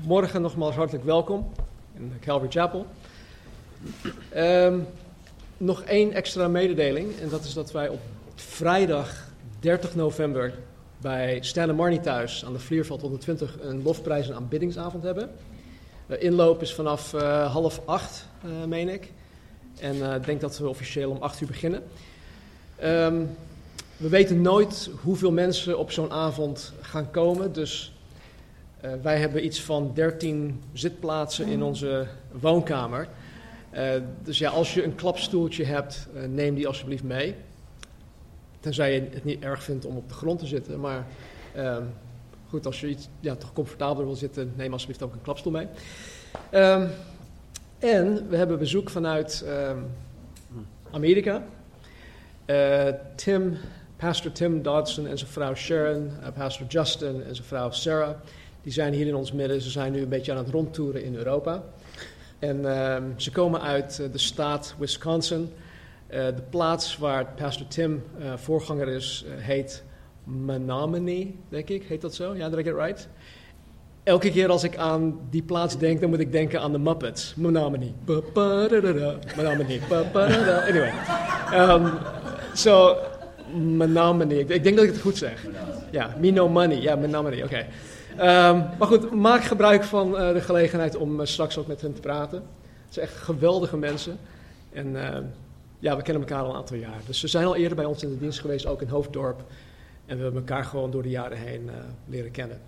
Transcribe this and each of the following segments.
goedemorgen, nogmaals hartelijk welkom in Calvary Chapel. Um, nog één extra mededeling, en dat is dat wij op vrijdag 30 november bij Stan Marnie thuis aan de Vlierveld 120 een lofprijs- en aanbiddingsavond hebben. De inloop is vanaf uh, half acht, uh, meen ik. En ik denk dat we officieel om acht uur beginnen. Um, we weten nooit hoeveel mensen op zo'n avond gaan komen, dus uh, wij hebben iets van 13 zitplaatsen in onze woonkamer. Uh, dus ja, als je een klapstoeltje hebt, uh, neem die alsjeblieft mee. Tenzij je het niet erg vindt om op de grond te zitten. Maar ehm, goed, als je iets ja, toch comfortabeler wil zitten, neem alsjeblieft ook een klapstoel mee. Um, en we hebben bezoek vanuit um, Amerika. Tim, pastor Tim Dodson en zijn vrouw Sharon, pastor Justin en zijn vrouw Sarah. Die zijn hier in ons midden. Ze zijn nu een beetje aan het rondtoeren in Europa. En uh, ze komen uit uh, de staat Wisconsin. Uh, de plaats waar pastor Tim uh, voorganger is, heet Menominee, denk ik. Heet dat zo? Ja, did I get right? Elke keer als ik aan die plaats denk, dan moet ik denken aan de Muppets. Menominee. Menominee. Anyway. Um, so, Menominee. Ik denk dat ik het goed zeg. Ja, me no money. Ja, Menominee. Oké. Um, maar goed, maak gebruik van uh, de gelegenheid om uh, straks ook met hen te praten. Het zijn echt geweldige mensen. En uh, ja, we kennen elkaar al een aantal jaar. Dus ze zijn al eerder bij ons in de dienst geweest, ook in Hoofddorp. En we hebben elkaar gewoon door de jaren heen leren kennen.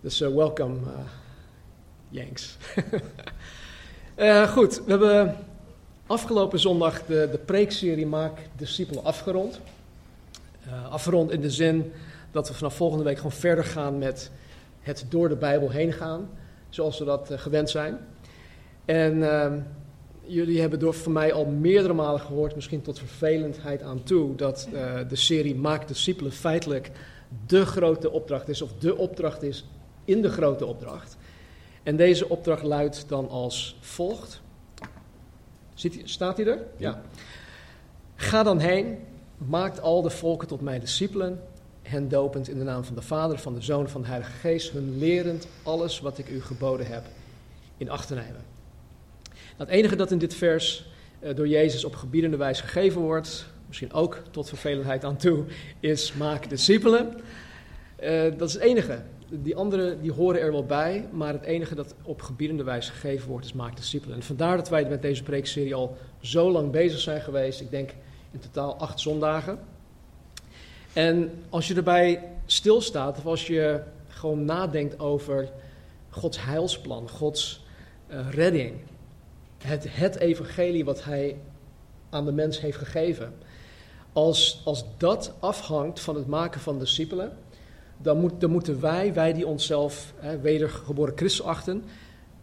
Dus welkom, Yanks. goed, we hebben afgelopen zondag de, de preekserie Maak Discipelen afgerond. afgerond in de zin dat we vanaf volgende week gewoon verder gaan met het door de Bijbel heen gaan, zoals we dat uh, gewend zijn. En uh, jullie hebben door van mij al meerdere malen gehoord, misschien tot vervelendheid aan toe, dat uh, de serie Maak discipelen feitelijk de grote opdracht is, of de opdracht is in de grote opdracht. En deze opdracht luidt dan als volgt. Ziet, staat hij er? Ja. Ga dan heen, maakt al de volken tot mijn discipelen hen dopend in de naam van de Vader, van de Zoon, van de Heilige Geest, hun lerend alles wat ik u geboden heb in acht te nemen. Het enige dat in dit vers uh, door Jezus op gebiedende wijze gegeven wordt, misschien ook tot vervelendheid aan toe, is maak discipelen. Uh, dat is het enige. Die anderen die horen er wel bij, maar het enige dat op gebiedende wijze gegeven wordt is maak discipelen. En vandaar dat wij met deze preekserie al zo lang bezig zijn geweest. Ik denk in totaal acht zondagen. En als je erbij stilstaat, of als je gewoon nadenkt over Gods heilsplan, Gods uh, redding, het, het evangelie wat Hij aan de mens heeft gegeven. Als, als dat afhangt van het maken van discipelen, dan moeten wij, wij die onszelf hè, wedergeboren Christus achten,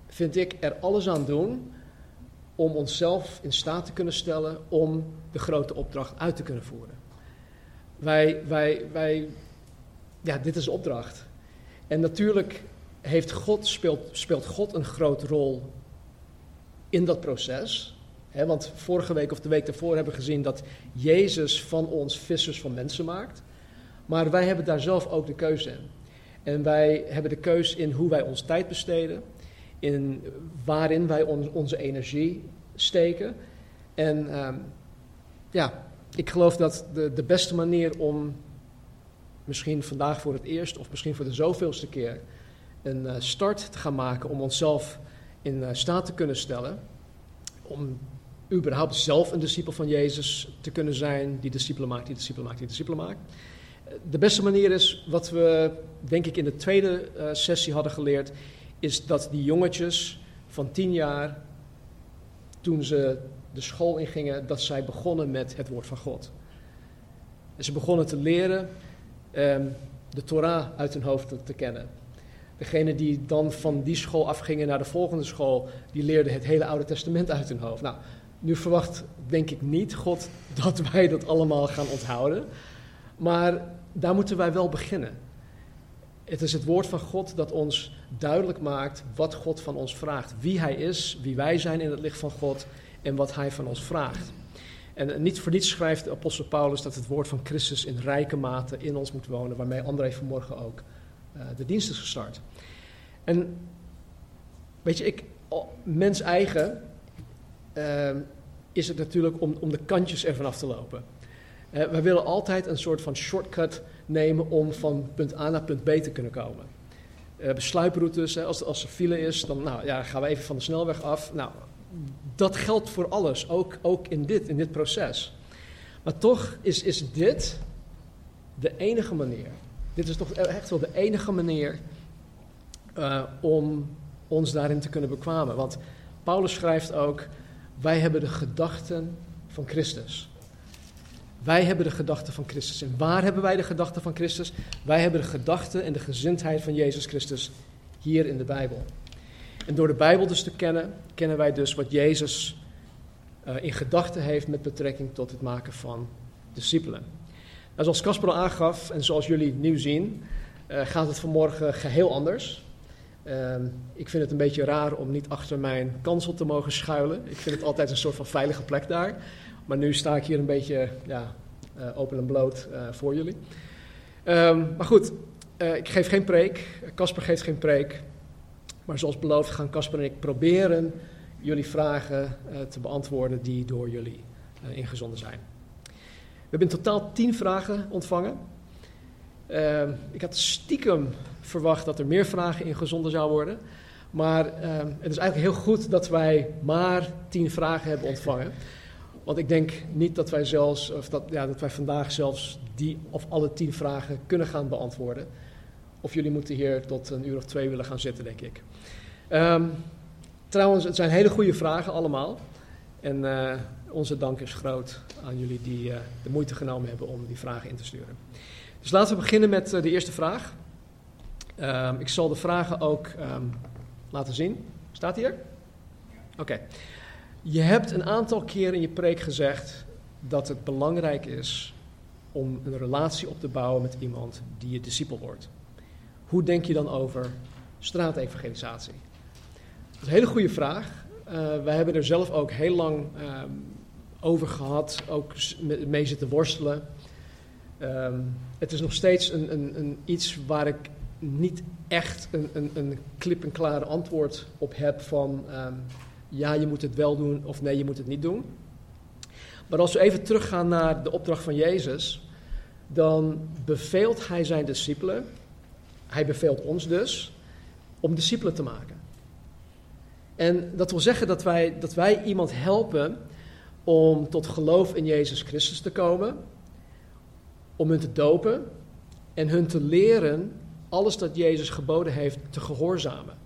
vind ik er alles aan doen om onszelf in staat te kunnen stellen om de grote opdracht uit te kunnen voeren. Wij, wij, wij, ja, dit is opdracht. En natuurlijk heeft God, speelt, speelt God een grote rol in dat proces. Want vorige week of de week daarvoor hebben we gezien dat Jezus van ons vissers van mensen maakt. Maar wij hebben daar zelf ook de keuze in. En wij hebben de keuze in hoe wij ons tijd besteden, in waarin wij on, onze energie steken. En um, ja, ik geloof dat de, de beste manier om misschien vandaag voor het eerst of misschien voor de zoveelste keer een uh, start te gaan maken om onszelf in uh, staat te kunnen stellen. Om überhaupt zelf een discipel van Jezus te kunnen zijn, die discipelen maakt, die discipelen maakt, die discipelen maakt. De beste manier is, wat we denk ik in de tweede uh, sessie hadden geleerd, is dat die jongetjes van tien jaar, toen ze de school ingingen, dat zij begonnen met het woord van God. En ze begonnen te leren um, de Torah uit hun hoofd te, te, kennen. Degene die dan van die school afgingen naar de volgende school, die leerden het hele Oude Testament uit hun hoofd. Nou, nu verwacht denk ik niet God dat wij dat allemaal gaan onthouden. Maar daar moeten wij wel beginnen. Het is het woord van God dat ons duidelijk maakt wat God van ons vraagt. Wie Hij is, wie wij zijn in het licht van God en wat Hij van ons vraagt. En niet voor niets schrijft de apostel Paulus dat het woord van Christus in rijke mate in ons moet wonen, waarmee André vanmorgen ook uh, de dienst is gestart. En weet je, ik, mens eigen uh, is het natuurlijk om, om de kantjes ervan af te lopen. Uh, wij willen altijd een soort van shortcut nemen om van punt A naar punt B te kunnen komen. Uh, besluiproutes, hè, als, als er file is, dan nou, ja, gaan we even van de snelweg af. Nou, dat geldt voor alles, ook, ook in, dit, in dit proces. Maar toch is, is dit de enige manier. Dit is toch echt wel de enige manier uh, om ons daarin te kunnen bekwamen. Want Paulus schrijft ook: wij hebben de gedachten van Christus. Wij hebben de gedachten van Christus. En waar hebben wij de gedachten van Christus? Wij hebben de gedachten en de gezindheid van Jezus Christus hier in de Bijbel. En door de Bijbel dus te kennen, kennen wij dus wat Jezus uh, in gedachten heeft met betrekking tot het maken van discipelen. Nou, zoals Casper al aangaf en zoals jullie nu zien, uh, gaat het vanmorgen geheel anders. Uh, ik vind het een beetje raar om niet achter mijn kansel te mogen schuilen. Ik vind het altijd een soort van veilige plek daar. Maar nu sta ik hier een beetje ja, uh, open en bloot voor jullie. Um, maar goed, ik geef geen preek. Casper geeft geen preek. Maar zoals beloofd gaan Casper en ik proberen jullie vragen te beantwoorden die door jullie ingezonden zijn. We hebben in totaal tien vragen ontvangen. Ehm, ik had stiekem verwacht dat er meer vragen ingezonden zouden worden. Maar uh, het is eigenlijk heel goed dat wij maar tien vragen hebben ontvangen. Want ik denk niet dat wij zelfs, of dat, ja, dat wij vandaag zelfs die of alle tien vragen kunnen gaan beantwoorden. Of jullie moeten hier tot een uur of twee willen gaan zitten, denk ik. Um, trouwens, het zijn hele goede vragen allemaal. En uh, onze dank is groot aan jullie die uh, de moeite genomen hebben om die vragen in te sturen. Dus laten we beginnen met uh, de eerste vraag. Um, ik zal de vragen ook um, laten zien. Staat hier? Oké. Je hebt een aantal keer in je preek gezegd dat het belangrijk is om een relatie op te bouwen met iemand die je discipel wordt. Hoe denk je dan over straatevangelisatie? Dat is een hele goede vraag. Uh, wij hebben er zelf ook heel lang um, over gehad, ook mee zitten worstelen. Um, het is nog steeds een, een, een, iets waar ik niet echt een, een, een klip-en-klaar antwoord op heb van um, ja, je moet het wel doen of nee, je moet het niet doen. Maar als we even teruggaan naar de opdracht van Jezus, dan beveelt hij zijn discipelen, hij beveelt ons dus, om discipelen te maken. En dat wil zeggen dat wij, dat wij iemand helpen om tot geloof in Jezus Christus te komen, om hun te dopen en hun te leren alles dat Jezus geboden heeft te gehoorzamen.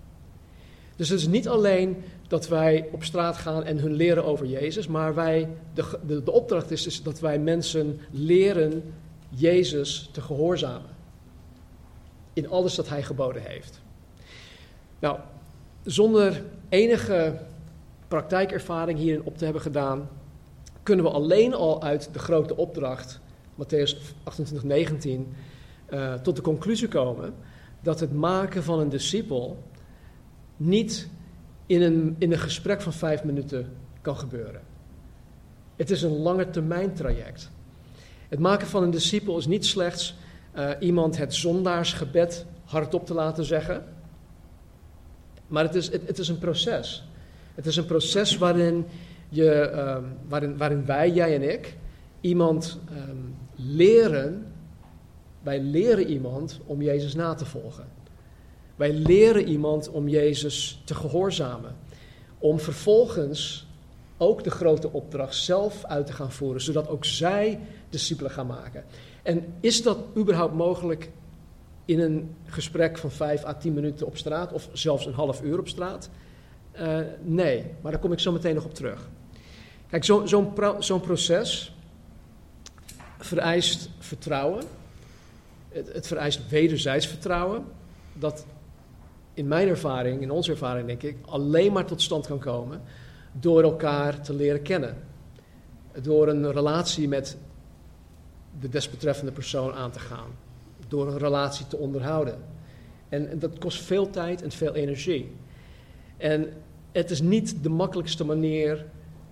Dus het is niet alleen dat wij op straat gaan en hun leren over Jezus, maar wij, de, de, de opdracht is dus dat wij mensen leren Jezus te gehoorzamen. In alles dat Hij geboden heeft. Nou, zonder enige praktijkervaring hierin op te hebben gedaan, kunnen we alleen al uit de grote opdracht, Matthäus 28, 19, uh, tot de conclusie komen dat het maken van een discipel niet in een, in een gesprek van vijf minuten kan gebeuren. Het is een lange termijn traject. Het maken van een discipel is niet slechts uh, iemand het zondaarsgebed hardop te laten zeggen, maar het is, het, is een proces. Het is een proces waarin, je, um, waarin, waarin wij, jij en ik, iemand um, leren wij leren iemand om Jezus na te volgen. Wij leren iemand om Jezus te gehoorzamen. Om vervolgens ook de grote opdracht zelf uit te gaan voeren, zodat ook zij discipelen gaan maken. En is dat überhaupt mogelijk in een gesprek van 5 à 10 minuten op straat, of zelfs een half uur op straat? Uh, nee, maar daar kom ik zo meteen nog op terug. Kijk, zo'n zo pro zo proces vereist vertrouwen het, het vereist wederzijds vertrouwen. Dat in mijn ervaring, in onze ervaring denk ik, alleen maar tot stand kan komen door elkaar te leren kennen. Door een relatie met de desbetreffende persoon aan te gaan. Door een relatie te onderhouden. En, dat kost veel tijd en veel energie. En het is niet de makkelijkste manier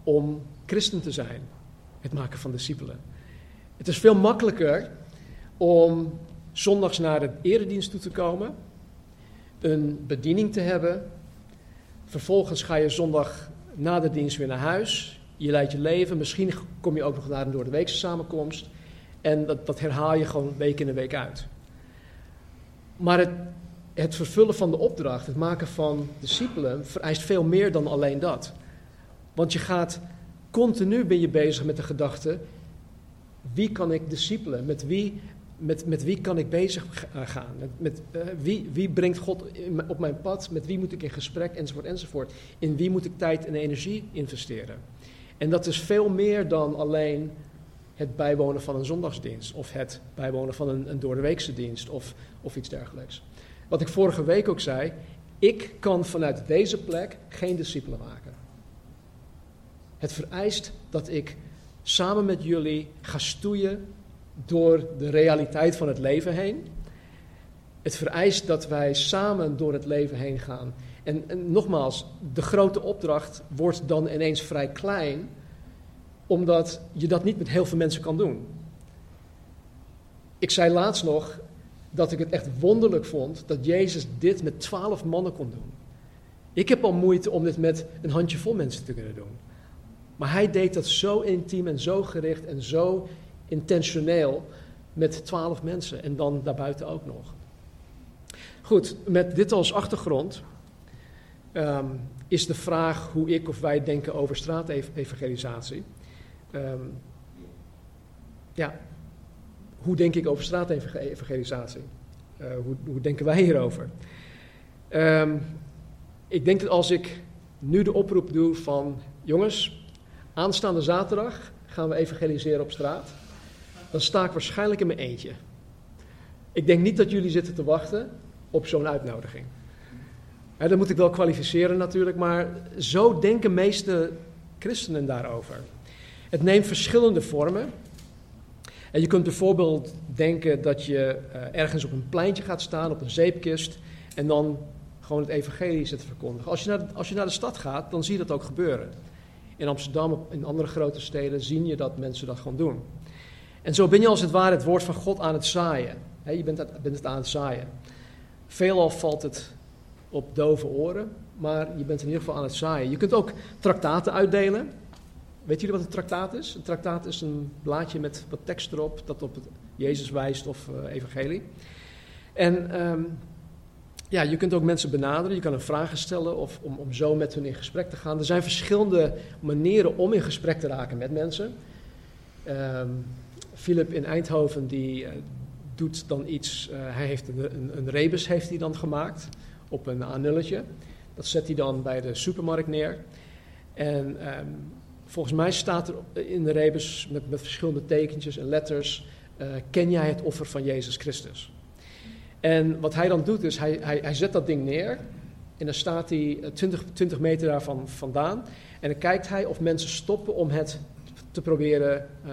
om christen te zijn, het maken van discipelen. Het is veel makkelijker om zondags naar de eredienst toe te komen, een bediening te hebben. Vervolgens ga je zondag na de dienst weer naar huis. Je leidt je leven. Misschien kom je ook nog naar een door de weekse samenkomst. En dat, dat herhaal je gewoon week in en week uit. Maar het, vervullen van de opdracht, het maken van discipelen, vereist veel meer dan alleen dat. Want je gaat continu ben je bezig met de gedachte: wie kan ik discipelen? Met wie, met, met wie kan ik bezig eh, gaan? Met, uh, wie, wie brengt God op mijn pad? Met wie moet ik in gesprek? Enzovoort, enzovoort. In wie moet ik tijd en energie investeren? En dat is veel meer dan alleen het bijwonen van een zondagsdienst of het bijwonen van een, een doordeweekse dienst of, of iets dergelijks. Wat ik vorige week ook zei, ik kan vanuit deze plek geen discipelen maken. Het vereist dat ik samen met jullie ga stoeien door de realiteit van het leven heen. Het vereist dat wij samen door het leven heen gaan. En, en, nogmaals, de grote opdracht wordt dan ineens vrij klein, omdat je dat niet met heel veel mensen kan doen. Ik zei laatst nog dat ik het echt wonderlijk vond dat Jezus dit met twaalf mannen kon doen. Ik heb al moeite om dit met een handjevol mensen te kunnen doen. Maar hij deed dat zo intiem en zo gericht en zo intentioneel met twaalf mensen en dan daarbuiten ook nog. Goed, met dit als achtergrond um, is de vraag hoe ik of wij denken over straatevangelisatie. Um, ja, hoe denk ik over straatevangelisatie? Uh, hoe, hoe, denken wij hierover? Um, ik denk dat als ik nu de oproep doe van jongens, aanstaande zaterdag gaan we evangeliseren op straat, dan sta ik waarschijnlijk in mijn eentje. Ik denk niet dat jullie zitten te wachten op zo'n uitnodiging. Dat moet ik wel kwalificeren natuurlijk, maar zo denken meeste christenen daarover. Het neemt verschillende vormen. En je kunt bijvoorbeeld denken dat je uh, ergens op een pleintje gaat staan, op een zeepkist, en dan gewoon het evangelie zit te verkondigen. Als je, naar de, als je naar de stad gaat, dan zie je dat ook gebeuren. In Amsterdam, in andere grote steden, zie je dat mensen dat gewoon doen. En zo ben je als het ware het woord van God aan het zaaien. Je bent het, bent het aan het zaaien. Veelal valt het op dove oren, maar je bent in ieder geval aan het zaaien. Je kunt ook traktaten uitdelen. Weet jullie wat een traktaat is? Een traktaat is een blaadje met wat tekst erop dat op Jezus wijst of uh, evangelie. En um, ja, je kunt ook mensen benaderen, je kan een vragen stellen of om, om zo met hun in gesprek te gaan. Er zijn verschillende manieren om in gesprek te raken met mensen. Um, Philip in Eindhoven die uh, doet dan iets, uh, hij heeft een, een, rebus heeft hij dan gemaakt op een A-nulletje. Dat zet hij dan bij de supermarkt neer. En um, volgens mij staat er in de rebus met, met verschillende tekentjes en letters, uh, ken jij het offer van Jezus Christus? En wat hij dan doet is, hij, hij, hij zet dat ding neer en dan staat hij 20, 20 meter daarvan vandaan. En dan kijkt hij of mensen stoppen om het te proberen uh,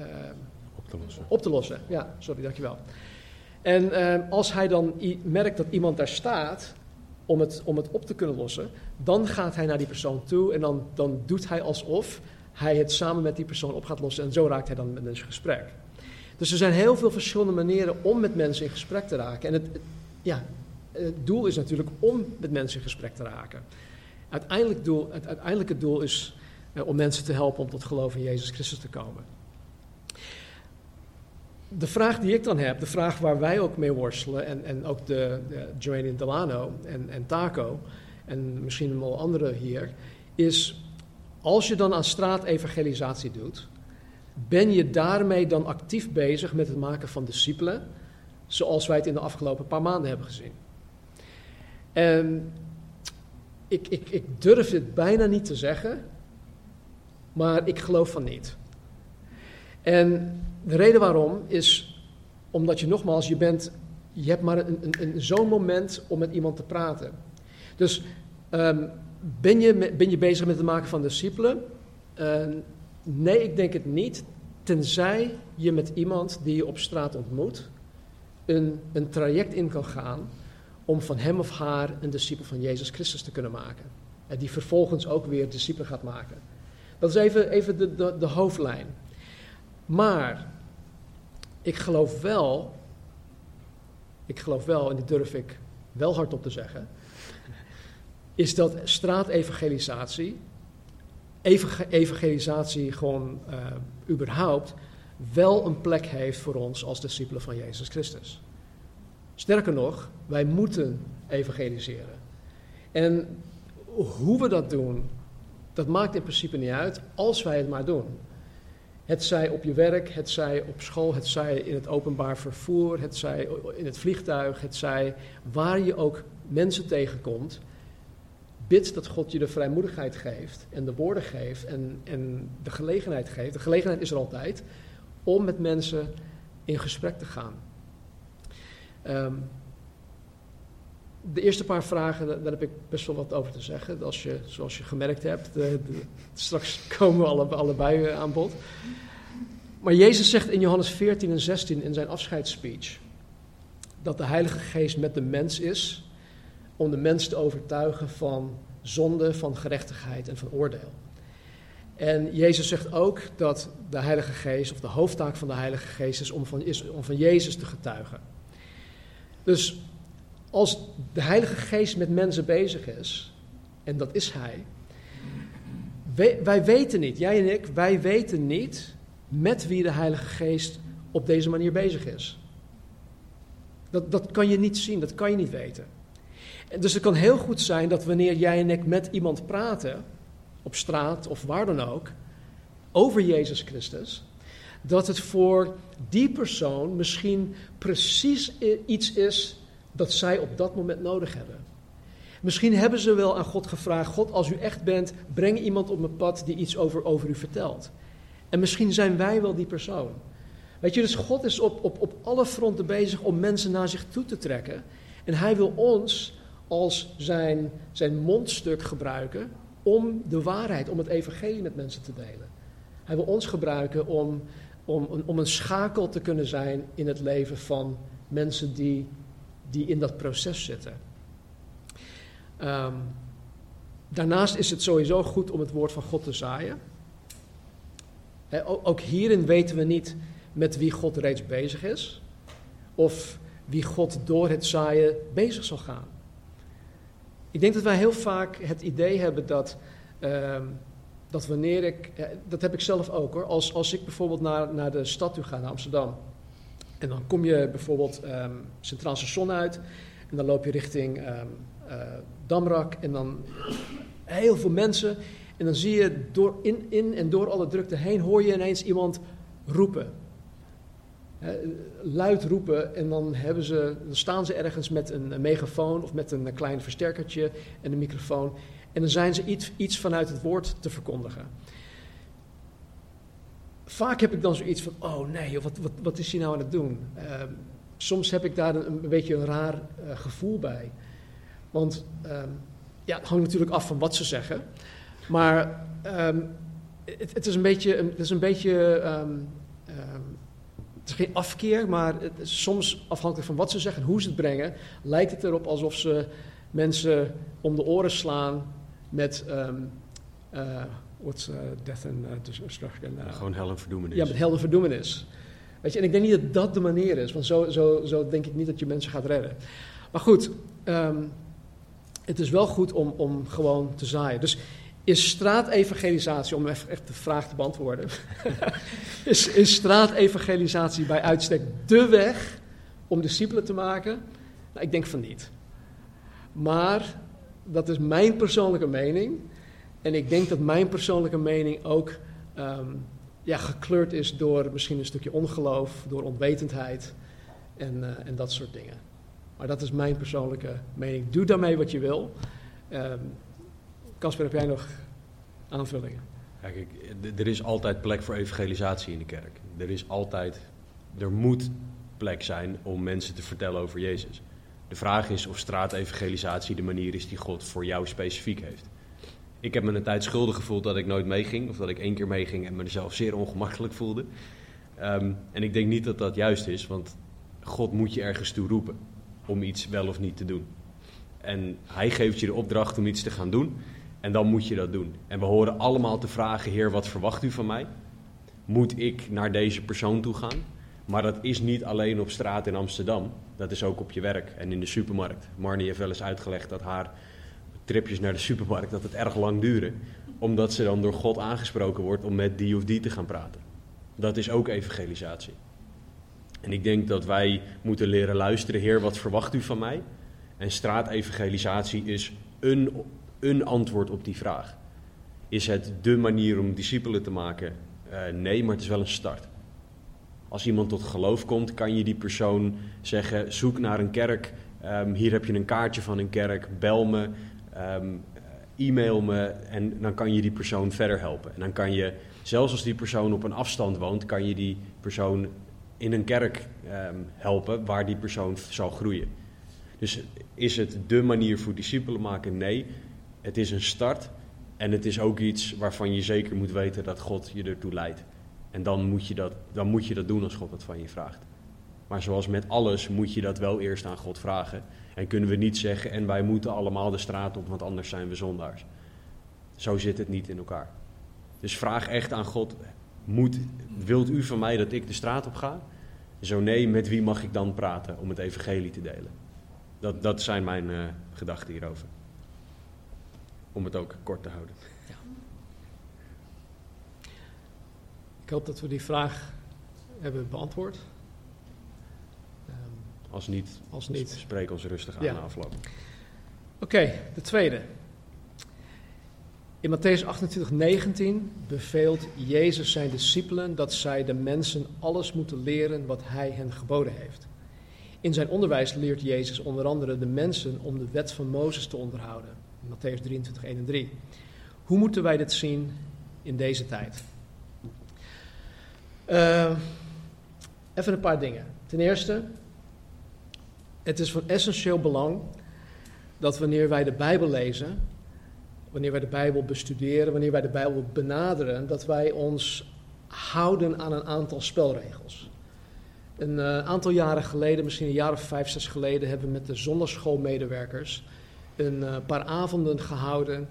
uh, op te lossen. Op te lossen, ja, sorry, dankjewel. En uh, als hij dan merkt dat iemand daar staat om het, om het op te kunnen lossen, dan gaat hij naar die persoon toe en dan, dan doet hij alsof hij het samen met die persoon op gaat lossen. En zo raakt hij dan met een gesprek. Dus er zijn heel veel verschillende manieren om met mensen in gesprek te raken. En het, ja, het doel is natuurlijk om met mensen in gesprek te raken. Uiteindelijk, doel, het uiteindelijke doel is uh, om mensen te helpen om tot geloof in Jezus Christus te komen. De vraag die ik dan heb, de vraag waar wij ook mee worstelen, en, en ook de, de Joanne Delano en, en Taco, en misschien wel anderen hier, is als je dan aan straatevangelisatie doet, ben je daarmee dan actief bezig met het maken van discipelen, zoals wij het in de afgelopen paar maanden hebben gezien? En ik, ik, ik durf dit bijna niet te zeggen, maar ik geloof van niet. En de reden waarom is omdat je nogmaals, je bent je hebt maar een, een, een, zo'n moment om met iemand te praten. Dus ehm, ben, je, ben je bezig met het maken van discipelen? Uh, nee, ik denk het niet. Tenzij je met iemand die je op straat ontmoet, een, een traject in kan gaan om van hem of haar een discipel van Jezus Christus te kunnen maken. En die vervolgens ook weer discipelen gaat maken. Dat is even, even de, de, de hoofdlijn. Maar ik geloof wel, ik geloof wel, en dit durf ik wel hardop te zeggen, is dat straatevangelisatie, evangelisatie gewoon uh, überhaupt, wel een plek heeft voor ons als discipelen van Jezus Christus. Sterker nog, wij moeten evangeliseren. En hoe we dat doen, dat maakt in principe niet uit als wij het maar doen. Het zij op je werk, het zij op school, het zij in het openbaar vervoer, het zij in het vliegtuig, het zij waar je ook mensen tegenkomt. Bid dat God je de vrijmoedigheid geeft en de woorden geeft en, en de gelegenheid geeft. De gelegenheid is er altijd om met mensen in gesprek te gaan. Um, de eerste paar vragen, daar heb ik best wel wat over te zeggen. Als je, zoals je gemerkt hebt, straks komen we alle, allebei eh, aan bod. Maar Jezus zegt in Johannes 14 en 16 in zijn afscheidsspeech dat de Heilige Geest met de mens is om de mens te overtuigen van zonde, van gerechtigheid en van oordeel. En Jezus zegt ook dat de Heilige Geest, of de hoofdtaak van de Heilige Geest, is om van, is om van Jezus te getuigen. Dus als de Heilige Geest met mensen bezig is, en dat is Hij, wij, weten niet, jij en ik, wij weten niet met wie de Heilige Geest op deze manier bezig is. Dat, dat kan je niet zien, dat kan je niet weten. En dus het kan heel goed zijn dat wanneer jij en ik met iemand praten, op straat of waar dan ook, over Jezus Christus, dat het voor die persoon misschien precies iets is dat zij op dat moment nodig hebben. Misschien hebben ze wel aan God gevraagd: God, als u echt bent, breng iemand op mijn pad die iets over, over u vertelt. En misschien zijn wij wel die persoon. Weet je, dus God is op, op, op alle fronten bezig om mensen naar zich toe te trekken. En hij wil ons als zijn, zijn mondstuk gebruiken om de waarheid, om het evangelie met mensen te delen. Hij wil ons gebruiken om, om, om een schakel te kunnen zijn in het leven van mensen die die in dat proces zitten. Um, daarnaast is het sowieso goed om het woord van God te zaaien. ook hierin weten we niet met wie God reeds bezig is, of wie God door het zaaien bezig zal gaan. Ik denk dat wij heel vaak het idee hebben dat, uh, dat wanneer ik, dat heb ik zelf ook hoor, als, als ik bijvoorbeeld naar, naar de stad toe ga, naar Amsterdam, en dan kom je bijvoorbeeld um, Centraal Station uit. En dan loop je richting um, uh, Damrak. En dan heel veel mensen. En dan zie je door, in, in en door alle drukte heen hoor je ineens iemand roepen. luid roepen en dan, hebben ze, dan staan ze ergens met een, megafoon of met een, klein versterkertje en een microfoon. En dan zijn ze iets, iets vanuit het woord te verkondigen vaak heb ik dan zoiets van, oh nee, wat, wat, wat is hij nou aan het doen? Ehm, soms heb ik daar een, een beetje een raar uh, gevoel bij. Want um, ja, het hangt natuurlijk af van wat ze zeggen. Maar um, het, het, is een beetje, het is een beetje het is geen afkeer, maar het soms afhankelijk van wat ze zeggen en hoe ze het brengen, lijkt het erop alsof ze mensen om de oren slaan met uh, What's uh, death and uh, destruction? Uh, Gewoon hel en verdoemenis. Ja, met hel en verdoemenis. Weet je, en ik denk niet dat dat de manier is, want zo, zo, zo denk ik niet dat je mensen gaat redden. Maar goed, um, het is wel goed om, om gewoon te zaaien. Dus is straatevangelisatie, om even echt de vraag te beantwoorden, is, is straatevangelisatie bij uitstek de weg om discipelen te maken? Nou, ik denk van niet. Maar dat is mijn persoonlijke mening. En ik denk dat mijn persoonlijke mening ook um, ja, gekleurd is door misschien een stukje ongeloof, door onwetendheid en, uh, en dat soort dingen. Maar dat is mijn persoonlijke mening. Doe daarmee wat je wil. Casper, heb jij nog aanvullingen? Kijk, er is altijd plek voor evangelisatie in de kerk. Er is altijd, er moet plek zijn om mensen te vertellen over Jezus. De vraag is of straatevangelisatie de manier is die God voor jou specifiek heeft. Ik heb me een tijd schuldig gevoeld dat ik nooit meeging, of dat ik één keer meeging en me zelf zeer ongemakkelijk voelde. Ehm, en ik denk niet dat dat juist is, want God moet je ergens toe roepen om iets wel of niet te doen. En hij geeft je de opdracht om iets te gaan doen. En dan moet je dat doen. En we horen allemaal te vragen: Heer, wat verwacht u van mij? Moet ik naar deze persoon toe gaan? Maar dat is niet alleen op straat in Amsterdam. Dat is ook op je werk en in de supermarkt. Marnie heeft wel eens uitgelegd dat haar tripjes naar de supermarkt dat het erg lang duren. Omdat ze dan door God aangesproken wordt om met die of die te gaan praten. Dat is ook evangelisatie. En ik denk dat wij moeten leren luisteren. Heer, wat verwacht u van mij? En straatevangelisatie is een, een antwoord op die vraag. Is het de manier om discipelen te maken? Uh, nee, maar het is wel een start. Als iemand tot geloof komt, kan je die persoon zeggen: zoek naar een kerk. Um, hier heb je een kaartje van een kerk. Bel me, um, e-mail me en dan kan je die persoon verder helpen. En dan kan je, zelfs als die persoon op een afstand woont, kan je die persoon in een kerk um, helpen waar die persoon zal groeien. Dus is het de manier voor discipelen maken? Nee, het is een start en het is ook iets waarvan je zeker moet weten dat God je ertoe leidt. En dan moet je dat, dan moet je dat doen als God dat van je vraagt. Maar zoals met alles moet je dat wel eerst aan God vragen. En kunnen we niet zeggen, en wij moeten allemaal de straat op, want anders zijn we zondaars. Zo zit het niet in elkaar. Dus vraag echt aan God, moet, wilt u van mij dat ik de straat op ga? Zo nee, met wie mag ik dan praten om het evangelie te delen? Dat, dat zijn mijn uh, gedachten hierover. Om het ook kort te houden. Ja. Ik hoop dat we die vraag hebben beantwoord. Als niet, als niet. spreek ons rustig aan ja. na afloop. Oké, okay, de tweede. In Matthäus 28, 19 beveelt Jezus zijn discipelen dat zij de mensen alles moeten leren wat hij hen geboden heeft. In zijn onderwijs leert Jezus onder andere de mensen om de wet van Mozes te onderhouden. Matthäus 23, 1 en 3. Hoe moeten wij dit zien in deze tijd? Uh, even een paar dingen. Ten eerste, het is van essentieel belang dat wanneer wij de Bijbel lezen, wanneer wij de Bijbel bestuderen, wanneer wij de Bijbel benaderen, dat wij ons houden aan een aantal spelregels. Een uh, aantal jaren geleden, misschien een jaar of vijf, zes geleden, hebben we met de zonderschoolmedewerkers een uh, paar avonden gehouden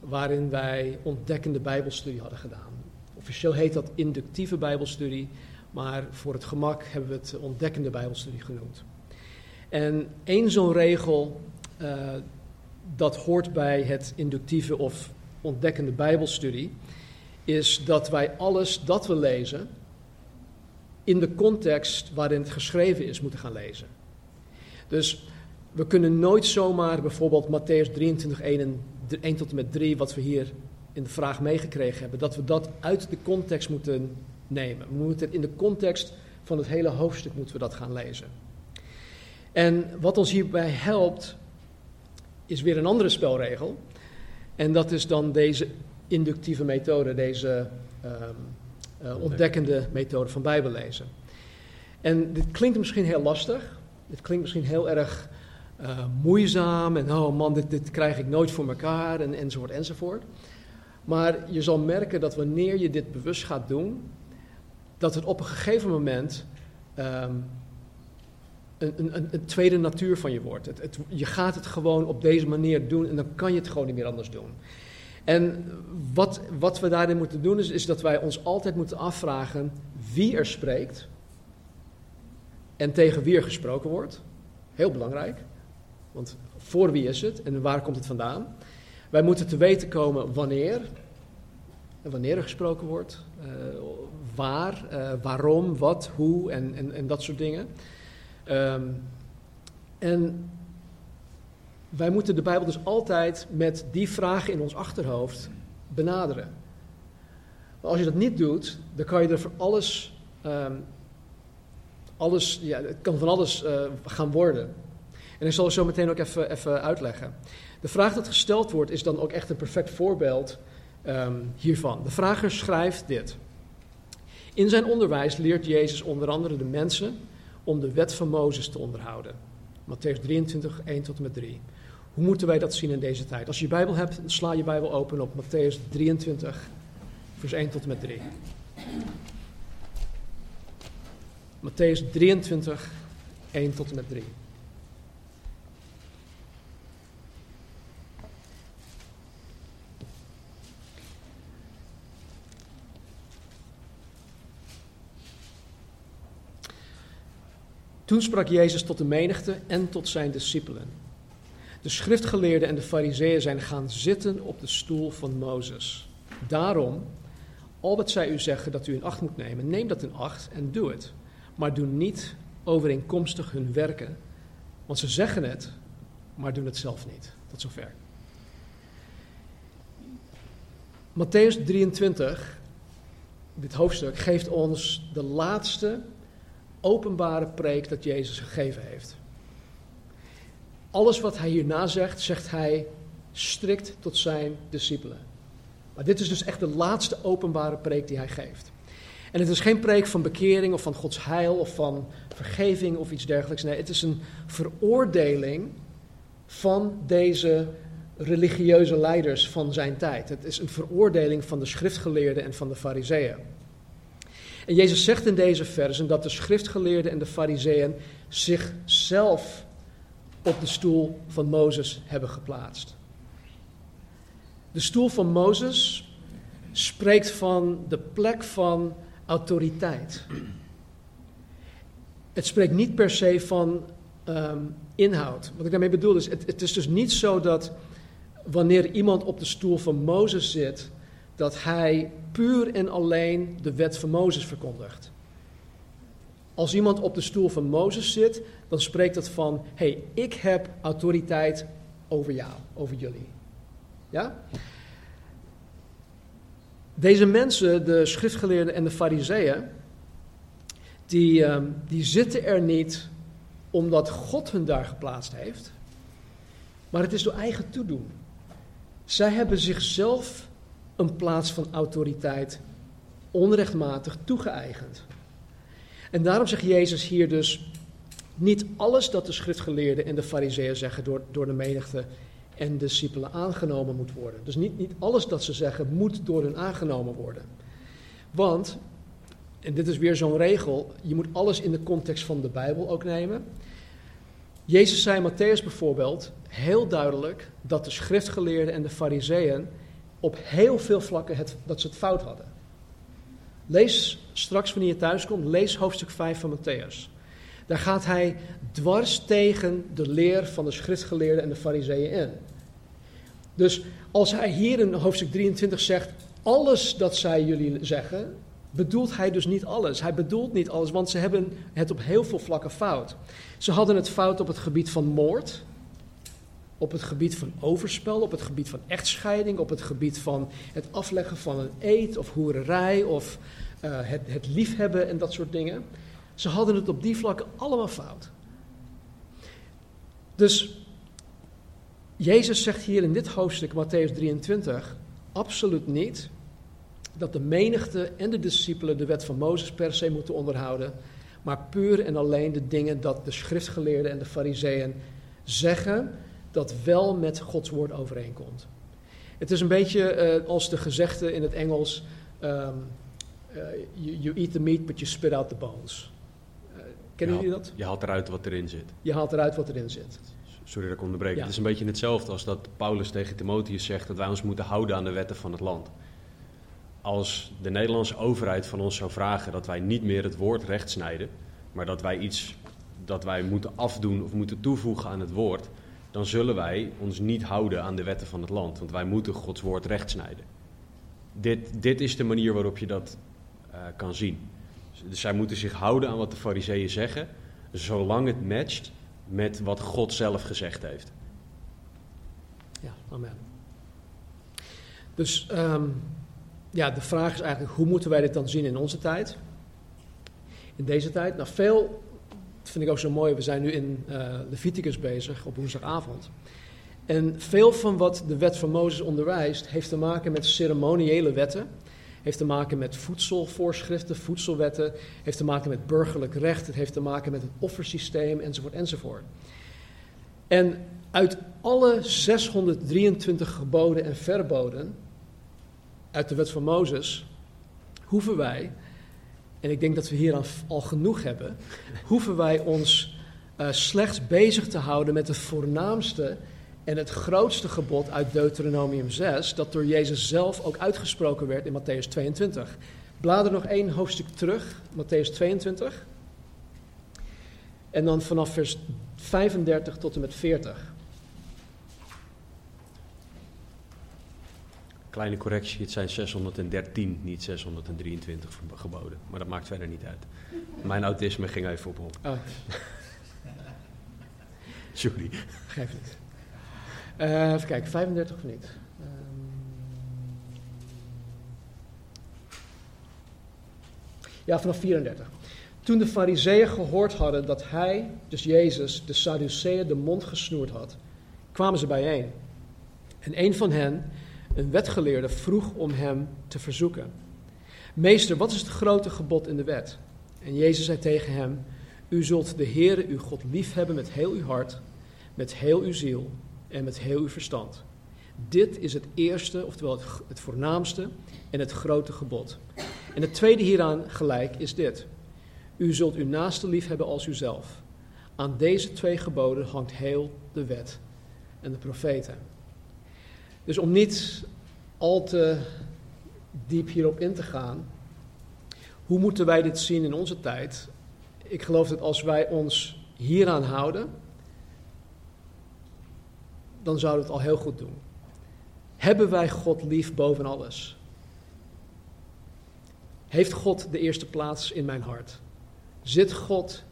waarin wij ontdekkende Bijbelstudie hadden gedaan. Officieel heet dat inductieve Bijbelstudie, maar voor het gemak hebben we het ontdekkende Bijbelstudie genoemd. En één zo'n regel, uh, dat hoort bij het inductieve of ontdekkende Bijbelstudie, is dat wij alles dat we lezen in de context waarin het geschreven is moeten gaan lezen. Dus we kunnen nooit zomaar bijvoorbeeld Matthäus 23, 1, en, 1 tot en met 3, wat we hier in de vraag meegekregen hebben, dat we dat uit de context moeten nemen. We moeten in de context van het hele hoofdstuk moeten we dat gaan lezen. En wat ons hierbij helpt, is weer een andere spelregel. En dat is dan deze inductieve methode, deze um, uh, ontdekkende methode van Bijbellezen. En dit klinkt misschien heel lastig. Dit klinkt misschien heel erg uh, moeizaam. En oh man, dit, dit krijg ik nooit voor elkaar. En, enzovoort, enzovoort. Maar je zal merken dat wanneer je dit bewust gaat doen, dat het op een gegeven moment um, een, een, een, tweede natuur van je wordt. Het, je gaat het gewoon op deze manier doen en dan kan je het gewoon niet meer anders doen. En wat, wat we daarin moeten doen is, dat wij ons altijd moeten afvragen wie er spreekt en tegen wie er gesproken wordt. Heel belangrijk, want voor wie is het en waar komt het vandaan? Wij moeten te weten komen wanneer, en wanneer er gesproken wordt, uh, waar, uh, waarom, wat, hoe en, en, en dat soort dingen. Um, en wij moeten de Bijbel dus altijd met die vragen in ons achterhoofd benaderen. Maar als je dat niet doet, dan kan je er voor alles, um, alles ja, het kan van alles uh, gaan worden. En ik zal het zo meteen ook even, even uitleggen. De vraag dat gesteld wordt is dan ook echt een perfect voorbeeld um, hiervan. De vrager schrijft dit. In zijn onderwijs leert Jezus onder andere de mensen om de wet van Mozes te onderhouden. Matthäus 23, 1 tot en met 3. Hoe moeten wij dat zien in deze tijd? Als je je Bijbel hebt, sla je Bijbel open op Matthäus 23, vers 1 tot en met 3. Matthäus 23, 1 tot en met 3. Toen sprak Jezus tot de menigte en tot zijn discipelen. De schriftgeleerden en de fariseeën zijn gaan zitten op de stoel van Mozes. Daarom, al wat zij u zeggen dat u in acht moet nemen, neem dat in acht en doe het. Maar doe niet overeenkomstig hun werken, want ze zeggen het, maar doen het zelf niet. Tot zover. Matthäus 23, dit hoofdstuk, geeft ons de laatste openbare preek dat Jezus gegeven heeft. Alles wat hij hierna zegt, zegt hij strikt tot zijn discipelen. Maar dit is dus echt de laatste openbare preek die hij geeft. En het is geen preek van bekering of van Gods heil of van vergeving of iets dergelijks. Nee, het is een veroordeling van deze religieuze leiders van zijn tijd. Het is een veroordeling van de schriftgeleerden en van de fariseeën. En Jezus zegt in deze versen dat de schriftgeleerden en de fariseeën zichzelf op de stoel van Mozes hebben geplaatst. De stoel van Mozes spreekt van de plek van autoriteit. Het spreekt niet per se van um, inhoud. Wat ik daarmee bedoel is, het is dus niet zo dat wanneer iemand op de stoel van Mozes zit, dat hij puur en alleen de wet van Mozes verkondigt. Als iemand op de stoel van Mozes zit, dan spreekt dat van: hé, hey, ik heb autoriteit over jou, over jullie. Ja? Deze mensen, de schriftgeleerden en de fariseeën, die, ehm, die zitten er niet omdat God hun daar geplaatst heeft, maar het is door eigen toedoen. Zij hebben zichzelf een plaats van autoriteit onrechtmatig toegeëigend. En daarom zegt Jezus hier dus niet alles dat de schriftgeleerden en de fariseeën zeggen door, door de menigte en de discipelen aangenomen moet worden. Dus niet, niet alles dat ze zeggen moet door hen aangenomen worden. Want, en dit is weer zo'n regel, je moet alles in de context van de Bijbel ook nemen. Jezus zei Matthäus bijvoorbeeld heel duidelijk dat de schriftgeleerden en de fariseeën op heel veel vlakken het, dat ze het fout hadden. Lees straks wanneer je thuis komt, lees hoofdstuk 5 van Matthäus. Daar gaat hij dwars tegen de leer van de schriftgeleerden en de fariseeën in. Dus als hij hier in hoofdstuk 23 zegt, alles dat zij jullie zeggen, bedoelt hij dus niet alles. Hij bedoelt niet alles, want ze hebben het op heel veel vlakken fout. Ze hadden het fout op het gebied van moord, op het gebied van overspel, op het gebied van echtscheiding, op het gebied van het afleggen van een eed of hoererij of uh, het, het liefhebben en dat soort dingen. Ze hadden het op die vlakken allemaal fout. Dus Jezus zegt hier in dit hoofdstuk, Matthäus 23, absoluut niet dat de menigte en de discipelen de wet van Mozes per se moeten onderhouden, maar puur en alleen de dingen dat de schriftgeleerden en de fariseeën zeggen dat wel met Gods woord overeenkomt. Het is een beetje uh, als de gezegde in het Engels: um, uh, you, you, eat the meat, but you spit out the bones. Uh, kennen jullie dat? Je haalt eruit wat erin zit. Je haalt eruit wat erin zit. Sorry dat ik onderbreek. Ja. Het is een beetje hetzelfde als dat Paulus tegen Timotheus zegt dat wij ons moeten houden aan de wetten van het land. Als de Nederlandse overheid van ons zou vragen dat wij niet meer het woord recht snijden, maar dat wij iets dat wij moeten afdoen of moeten toevoegen aan het woord, dan zullen wij ons niet houden aan de wetten van het land. Want wij moeten Gods woord rechtsnijden. Dit, dit is de manier waarop je dat uh, kan zien. Dus zij moeten zich houden aan wat de fariseeën zeggen, zolang het matcht met wat God zelf gezegd heeft. Ja, amen. Dus um, ja, de vraag is eigenlijk, hoe moeten wij dit dan zien in onze tijd? In deze tijd? Nou, veel dat vind ik ook zo mooi. We zijn nu in uh, Leviticus bezig op woensdagavond. En veel van wat de wet van Mozes onderwijst, heeft te maken met ceremoniële wetten. heeft te maken met voedselvoorschriften, voedselwetten, heeft te maken met burgerlijk recht, het heeft te maken met het offersysteem enzovoort enzovoort. En uit alle 623 geboden en verboden uit de wet van Mozes hoeven wij, en ik denk dat we hier al genoeg hebben, hoeven wij ons uh, slechts bezig te houden met het voornaamste en het grootste gebod uit Deuteronomium 6, dat door Jezus zelf ook uitgesproken werd in Matthäus 22. Blader nog één hoofdstuk terug, Matthäus 22. En dan vanaf vers 35 tot en met 40. Kleine correctie, het zijn 613, niet 623 geboden. Maar dat maakt verder niet uit. Mijn autisme ging even op op. Oh. Sorry. Geef niet. Uh, even kijken, 35 of niet? Um, ja, vanaf 34. Toen de fariseeën gehoord hadden dat hij, dus Jezus, de Sadduceeën de mond gesnoerd had, kwamen ze bijeen. En een van hen, een wetgeleerde, vroeg om hem te verzoeken. Meester, wat is het grote gebod in de wet? En Jezus zei tegen hem, u zult de Heere uw God liefhebben met heel uw hart, met heel uw ziel en met heel uw verstand. Dit is het eerste, oftewel het, het voornaamste en het grote gebod. En het tweede hieraan gelijk is dit. U zult uw naaste lief hebben als uzelf. Aan deze twee geboden hangt heel de wet en de profeten. Dus om niet al te diep hierop in te gaan, hoe moeten wij dit zien in onze tijd? Ik geloof dat als wij ons hieraan houden, dan zouden we het al heel goed doen. Hebben wij God lief boven alles? Heeft God de eerste plaats in mijn hart? Zit God,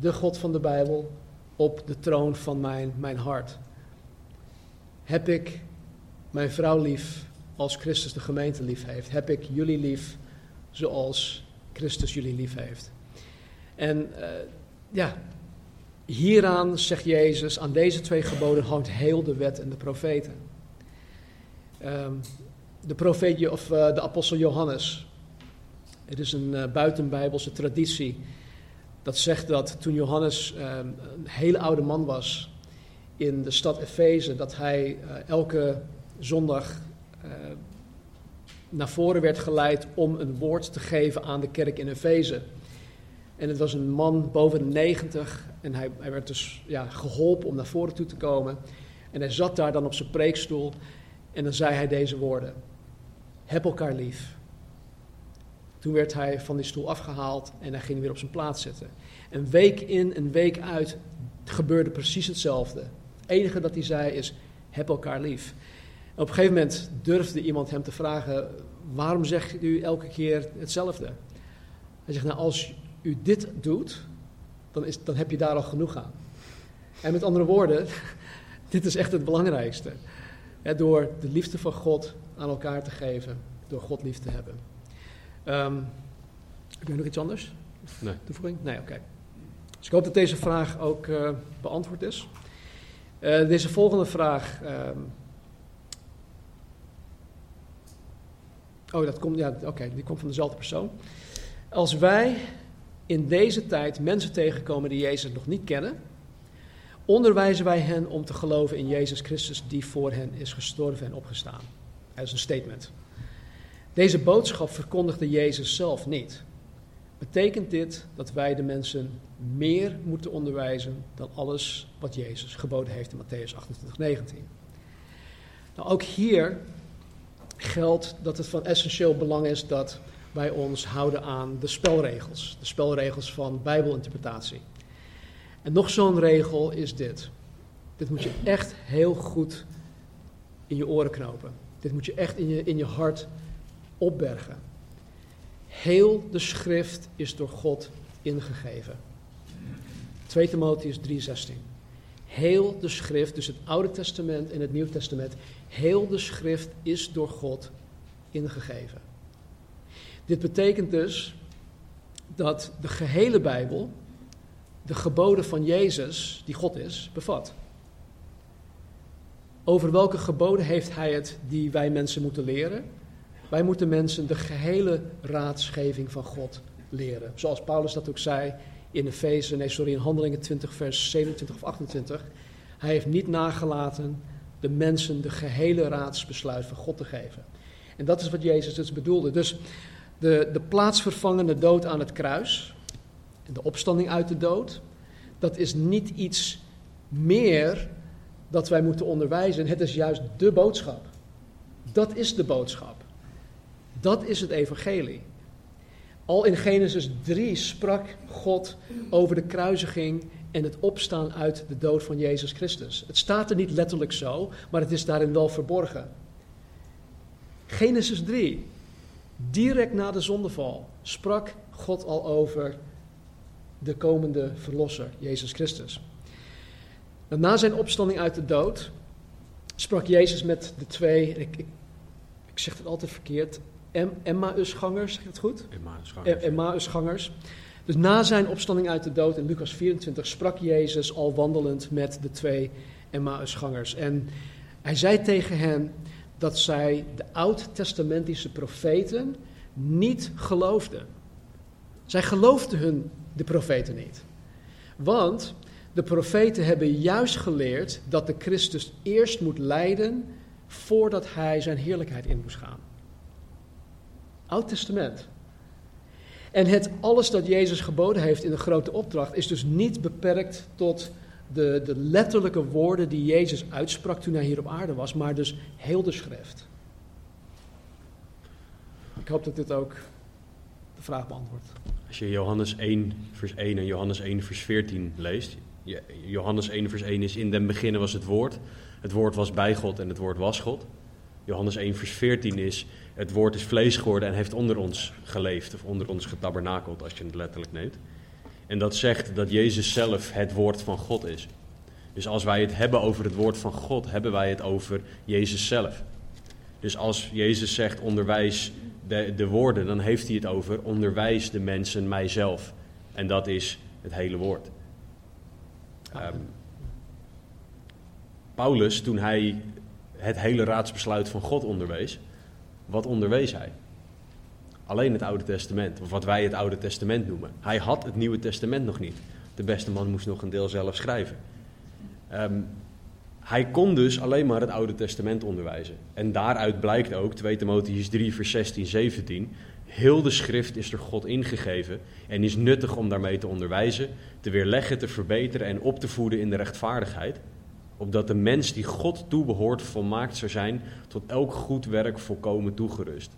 de God van de Bijbel, op de troon van mijn, mijn hart? Heb ik mijn vrouw lief als Christus de gemeente lief heeft? Heb ik jullie lief zoals Christus jullie lief heeft? En uh, ja, Hieraan, zegt Jezus, aan deze twee geboden hangt heel de wet en de profeten. Um, de profeet, of uh, de apostel Johannes. Het is een uh, buitenbijbelse traditie dat zegt dat toen Johannes uh, een hele oude man was in de stad Efeze, dat hij elke zondag naar voren werd geleid om een woord te geven aan de kerk in Efeze. En het was een man boven de 90 en hij, hij werd dus ja, geholpen om naar voren toe te komen. En hij zat daar dan op zijn preekstoel en dan zei hij deze woorden. Heb elkaar lief. Toen werd hij van die stoel afgehaald en hij ging weer op zijn plaats zitten. Een week in, een week uit gebeurde precies hetzelfde. Het enige dat hij zei is, heb elkaar lief. Op een gegeven moment durfde iemand hem te vragen, waarom zegt u elke keer hetzelfde? Hij zegt, nou als u dit doet, dan, is, dan heb je daar al genoeg aan. En met andere woorden, dit is echt het belangrijkste. door de liefde van God aan elkaar te geven, door God lief te hebben. Um, heb je nog iets anders? Nee. Toevoeging? Nee, oké. Dus ik hoop dat deze vraag ook uh, beantwoord is. Uh, deze volgende vraag. Um, oh, dat komt, ja, oké, die komt van dezelfde persoon. Als wij in deze tijd mensen tegenkomen die Jezus nog niet kennen, onderwijzen wij hen om te geloven in Jezus Christus die voor hen is gestorven en opgestaan. Dat is een statement. Deze boodschap verkondigde Jezus zelf niet. Betekent dit dat wij de mensen meer moeten onderwijzen dan alles wat Jezus geboden heeft in Matthäus 28, 19? Nou, ook hier geldt dat het van essentieel belang is dat wij ons houden aan de spelregels. De spelregels van Bijbelinterpretatie. En nog zo'n regel is dit. Dit moet je echt heel goed in je oren knopen. Dit moet je echt in je, in je hart opbergen. Heel de schrift is door God ingegeven. 2 Timotheus 3:16. Heel de schrift, dus het Oude Testament en het Nieuw Testament, heel de schrift is door God ingegeven. Dit betekent dus dat de gehele Bijbel de geboden van Jezus, die God is, bevat. Over welke geboden heeft hij het die wij mensen moeten leren? Wij moeten mensen de gehele raadsgeving van God leren. Zoals Paulus dat ook zei in Efeze, nee sorry, in Handelingen 20 vers 27 of 28. Hij heeft niet nagelaten de mensen de gehele raadsbesluit van God te geven. En dat is wat Jezus dus bedoelde. Dus de, de plaatsvervangende dood aan het kruis, de opstanding uit de dood, dat is niet iets meer dat wij moeten onderwijzen. Het is juist de boodschap. Dat is de boodschap. Dat is het evangelie. Al in Genesis 3 sprak God over de kruisiging en het opstaan uit de dood van Jezus Christus. Het staat er niet letterlijk zo, maar het is daarin wel verborgen. Genesis 3, direct na de zondeval, sprak God al over de komende verlosser, Jezus Christus. Na zijn opstanding uit de dood sprak Jezus met de twee, ik, ik, ik zeg het altijd verkeerd, Emmausgangers, zeg ik het goed? Emmausgangers. Emmausgangers. Dus na zijn opstanding uit de dood in Lucas 24 sprak Jezus al wandelend met de twee Emmausgangers. En hij zei tegen hen dat zij de oud-testamentische profeten niet geloofden. Zij geloofden hun de profeten niet. Want de profeten hebben juist geleerd dat de Christus eerst moet lijden voordat hij zijn heerlijkheid in moest gaan. Oud Testament. En het alles dat Jezus geboden heeft in de grote opdracht is dus niet beperkt tot de, de letterlijke woorden die Jezus uitsprak toen hij hier op aarde was, maar dus heel de schrift. Ik hoop dat dit ook de vraag beantwoordt. Als je Johannes 1 vers 1 en Johannes 1 vers 14 leest, Johannes 1 vers 1 is in den beginnen was het woord, het woord was bij God en het woord was God. Johannes 1 vers 14 is het woord is vlees geworden en heeft onder ons geleefd of onder ons getabernakeld als je het letterlijk neemt. En dat zegt dat Jezus zelf het woord van God is. Dus als wij het hebben over het woord van God, hebben wij het over Jezus zelf. Dus als Jezus zegt onderwijs de, de woorden, dan heeft hij het over onderwijs de mensen mijzelf. En dat is het hele woord. Um, Paulus, toen hij het hele raadsbesluit van God onderwees, wat onderwees hij? Alleen het Oude Testament, of wat wij het Oude Testament noemen. Hij had het Nieuwe Testament nog niet. De beste man moest nog een deel zelf schrijven. Um, hij kon dus alleen maar het Oude Testament onderwijzen. En daaruit blijkt ook, 2 Timotheüs 3, vers 16, 17, heel de schrift is door God ingegeven en is nuttig om daarmee te onderwijzen, te weerleggen, te verbeteren en op te voeden in de rechtvaardigheid, opdat de mens die God toebehoort volmaakt zou zijn, tot elk goed werk volkomen toegerust.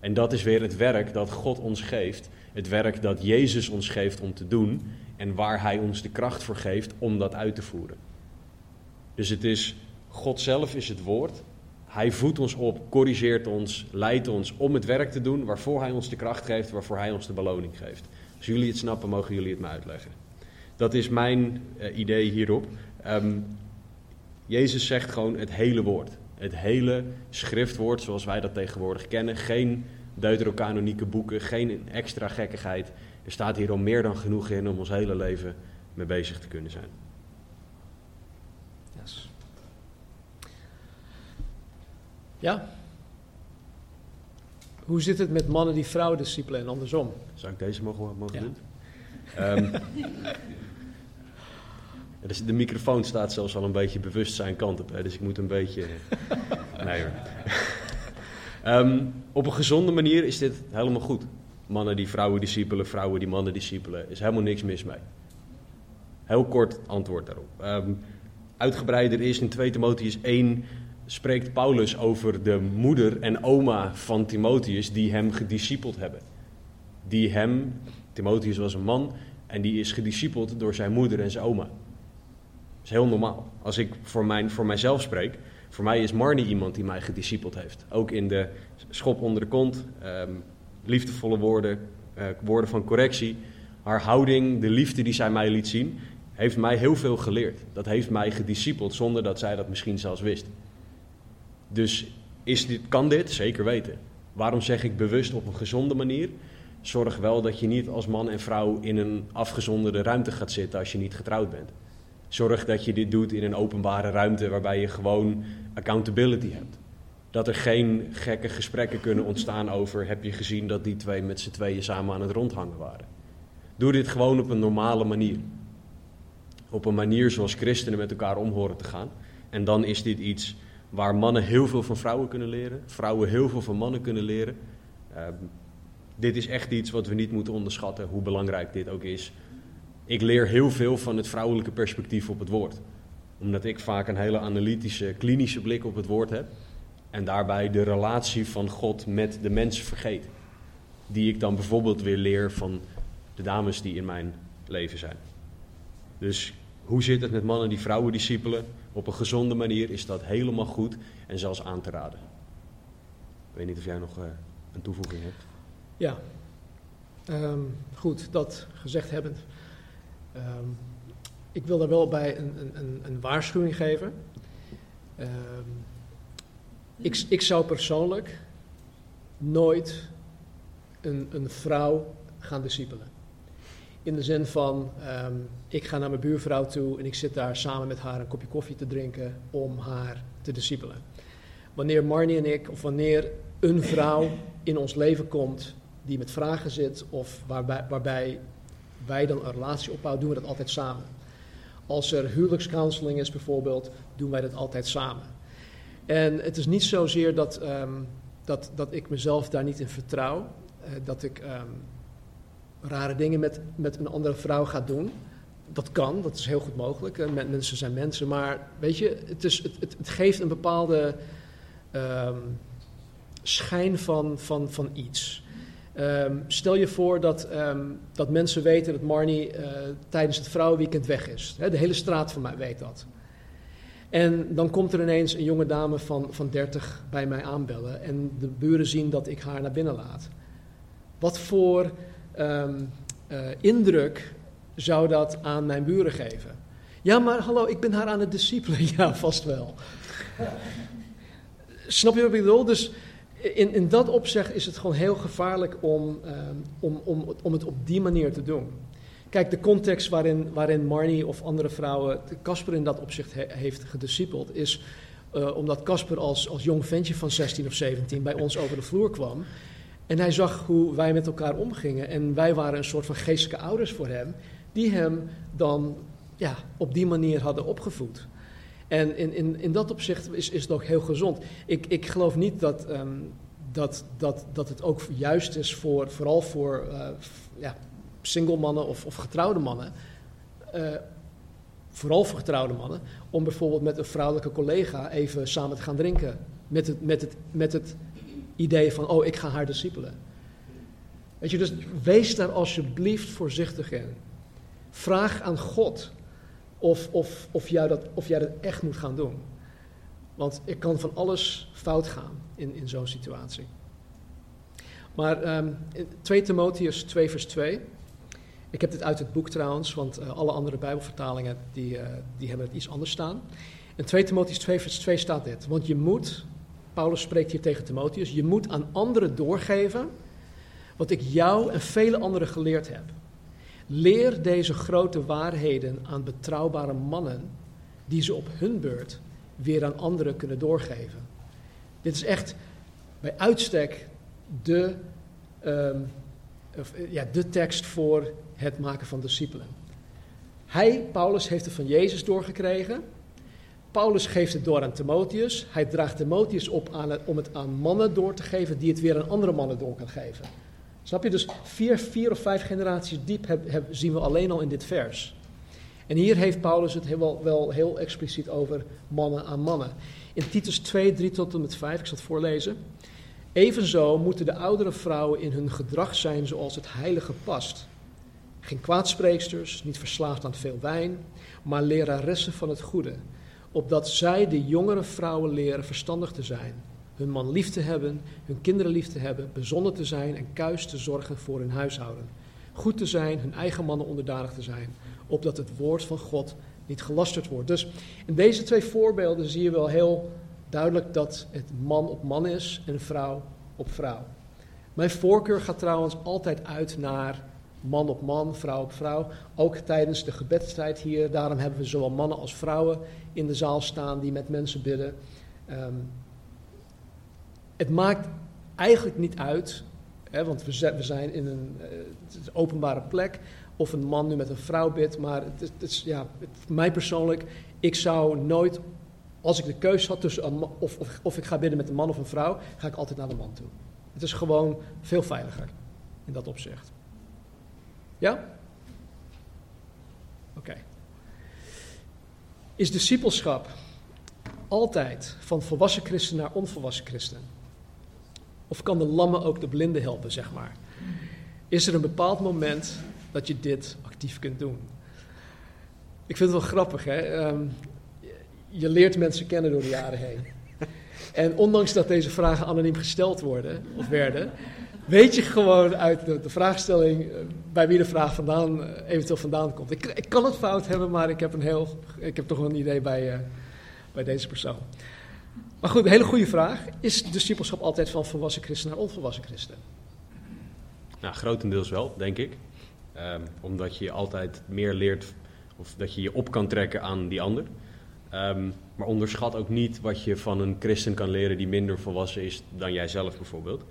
En dat is weer het werk dat God ons geeft, het werk dat Jezus ons geeft om te doen en waar Hij ons de kracht voor geeft om dat uit te voeren. Dus het is, God zelf is het woord. Hij voedt ons op, corrigeert ons, leidt ons om het werk te doen waarvoor Hij ons de kracht geeft, waarvoor Hij ons de beloning geeft. Als jullie het snappen, mogen jullie het me uitleggen. Dat is mijn uh, idee hierop. Um, Jezus zegt gewoon het hele woord. Het hele schriftwoord zoals wij dat tegenwoordig kennen. Geen deuterocanonieke boeken, geen extra gekkigheid. Er staat hier al meer dan genoeg in om ons hele leven mee bezig te kunnen zijn. Ja? Hoe zit het met mannen die vrouwen discipelen en andersom? Zou ik deze mogen, mogen doen? Um, dus de microfoon staat zelfs al een beetje bewust zijn kant op, hè, dus ik moet een beetje... nee hoor. um, op een gezonde manier is dit helemaal goed. Mannen die vrouwen discipelen, vrouwen die mannen discipelen, is helemaal niks mis mee. Heel kort antwoord daarop. Um, uitgebreider is in 2 Timotheus 1 spreekt Paulus over de moeder en oma van Timotheus die hem gediscipeld hebben. Die hem, Timotheus was een man, en die is gediscipeld door zijn moeder en zijn oma. Is heel normaal. Als ik voor, mijn, voor mijzelf spreek, voor mij is Marnie iemand die mij gediscipeld heeft. Ook in de schop onder de kont, um, liefdevolle woorden, uh, woorden van correctie. Haar houding, de liefde die zij mij liet zien, heeft mij heel veel geleerd. Dat heeft mij gediscipeld zonder dat zij dat misschien zelfs wist. Dus is dit, kan dit? Zeker weten. Waarom zeg ik bewust op een gezonde manier? Zorg wel dat je niet als man en vrouw in een afgezonderde ruimte gaat zitten als je niet getrouwd bent. Zorg dat je dit doet in een openbare ruimte waarbij je gewoon accountability hebt. Dat er geen gekke gesprekken kunnen ontstaan over: heb je gezien dat die twee met z'n tweeën samen aan het rondhangen waren? Doe dit gewoon op een normale manier. Op een manier zoals christenen met elkaar om horen te gaan. En dan is dit iets waar mannen heel veel van vrouwen kunnen leren, vrouwen heel veel van mannen kunnen leren. Ehm, dit is echt iets wat we niet moeten onderschatten, hoe belangrijk dit ook is. Ik leer heel veel van het vrouwelijke perspectief op het woord. Omdat ik vaak een hele analytische, klinische blik op het woord heb. En daarbij de relatie van God met de mens vergeet. Die ik dan bijvoorbeeld weer leer van de dames die in mijn leven zijn. Dus hoe zit het met mannen die vrouwen discipelen? Op een gezonde manier is dat helemaal goed en zelfs aan te raden. Ik weet niet of jij nog uh, een toevoeging hebt. Ja, um, goed, dat gezegd hebbend. Um, ik wil daar wel bij een, een, een waarschuwing geven. Um, ik, ik zou persoonlijk nooit een, een vrouw gaan discipelen. In de zin van, um, ik ga naar mijn buurvrouw toe en ik zit daar samen met haar een kopje koffie te drinken om haar te discipelen. Wanneer Marnie en ik, of wanneer een vrouw in ons leven komt die met vragen zit, of waarbij, waarbij wij dan een relatie opbouwen, doen we dat altijd samen. Als er huwelijkscounseling is bijvoorbeeld, doen wij dat altijd samen. En het is niet zozeer dat, um, dat, dat ik mezelf daar niet in vertrouw, uh, dat ik um, rare dingen met, met een andere vrouw ga doen. Dat kan, dat is heel goed mogelijk. Mensen zijn mensen, maar weet je, het, is, het, het, geeft een bepaalde um, schijn van, van, van iets. Um, stel je voor dat, um, dat mensen weten dat Marnie uh, tijdens het vrouwenweekend weg is. He, de hele straat van mij weet dat. En dan komt er ineens een jonge dame van, van 30 bij mij aanbellen. En de buren zien dat ik haar naar binnen laat. Wat voor um, uh, indruk zou dat aan mijn buren geven? Ja, maar hallo, ik ben haar aan het discipelen. Ja, vast wel. Snap je wat ik bedoel? Dus in, in dat opzicht is het gewoon heel gevaarlijk om, um, om, om, om het op die manier te doen. Kijk, de context waarin, waarin Marnie of andere vrouwen Casper in dat opzicht he, heeft gediscipeld, is uh, omdat Casper als, als jong ventje van 16 of 17 bij ons over de vloer kwam. En hij zag hoe wij met elkaar omgingen. En wij waren een soort van geestelijke ouders voor hem, die hem dan ja, op die manier hadden opgevoed. En in, in, in dat opzicht is, is het ook heel gezond. Ik, ik geloof niet dat, um, dat, dat, dat het ook juist is voor, vooral voor uh, ja, single mannen of, of getrouwde mannen. Uh, vooral voor getrouwde mannen, om bijvoorbeeld met een vrouwelijke collega even samen te gaan drinken. Met het, met het, met het idee van, oh, ik ga haar discipelen. Weet je, dus wees daar alsjeblieft voorzichtig in. Vraag aan God of, of, of, jij dat, of jij dat echt moet gaan doen. Want er kan van alles fout gaan in, in zo'n situatie. Maar um, 2 Timotheus 2 vers 2. Ik heb dit uit het boek trouwens, want uh, alle andere bijbelvertalingen die, uh, die hebben het iets anders staan. In 2 Timotheus 2 vers 2 staat dit. Want je moet, Paulus spreekt hier tegen Timotheus, je moet aan anderen doorgeven wat ik jou en vele anderen geleerd heb. Leer deze grote waarheden aan betrouwbare mannen, die ze op hun beurt weer aan anderen kunnen doorgeven. Dit is echt bij uitstek de, um, of, ja, de tekst voor het maken van discipelen. Hij, Paulus, heeft het van Jezus doorgekregen. Paulus geeft het door aan Timotheus. Hij draagt Timotheus op aan om het aan mannen door te geven, die het weer aan andere mannen door kan geven. Snap je? Dus vier, vier of vijf generaties diep zien we alleen al in dit vers. En hier heeft Paulus het wel, wel heel expliciet over mannen aan mannen. In Titus 2, 3 tot en met 5, ik zal het voorlezen. Evenzo moeten de oudere vrouwen in hun gedrag zijn zoals het heilige past. Geen kwaadspreeksters, niet verslaafd aan veel wijn, maar leraressen van het goede. Opdat zij de jongere vrouwen leren verstandig te zijn hun man lief te hebben, hun kinderen lief te hebben, bezonnen te zijn en kuis te zorgen voor hun huishouden. Goed te zijn, hun eigen mannen onderdanig te zijn, opdat het woord van God niet gelasterd wordt. Dus in deze twee voorbeelden zie je wel heel duidelijk dat het man op man is en vrouw op vrouw. Mijn voorkeur gaat trouwens altijd uit naar man op man, vrouw op vrouw. Ook tijdens de gebedstijd hier. Daarom hebben we zowel mannen als vrouwen in de zaal staan die met mensen bidden. Um, het maakt eigenlijk niet uit, hè, want we zijn, in een uh, openbare plek, of een man nu met een vrouw bidt, maar het het is ja, mij persoonlijk, ik zou nooit, als ik de keuze had tussen een, of, of, of ik ga bidden met een man of een vrouw, ga ik altijd naar de man toe. Het is gewoon veel veiliger in dat opzicht. Ja? Oké. Is discipelschap altijd van volwassen christen naar onvolwassen christen? Of kan de lamme ook de blinde helpen, zeg maar? Is er een bepaald moment dat je dit actief kunt doen? Ik vind het wel grappig, hè? Ehm, je leert mensen kennen door de jaren heen. En ondanks dat deze vragen anoniem gesteld worden, of werden, weet je gewoon uit de, de, vraagstelling eh, bij wie de vraag vandaan, eh, eventueel vandaan komt. Ik, ik, kan het fout hebben, maar ik heb, een heel, ik heb toch wel een idee bij, uh, bij deze persoon. Maar goed, een hele goede vraag. Is discipelschap altijd van volwassen christen naar onvolwassen christen? Nou, grotendeels wel, denk ik. Um, omdat je altijd meer leert, of dat je je op kan trekken aan die ander. Um, maar onderschat ook niet wat je van een christen kan leren die minder volwassen is dan jijzelf bijvoorbeeld.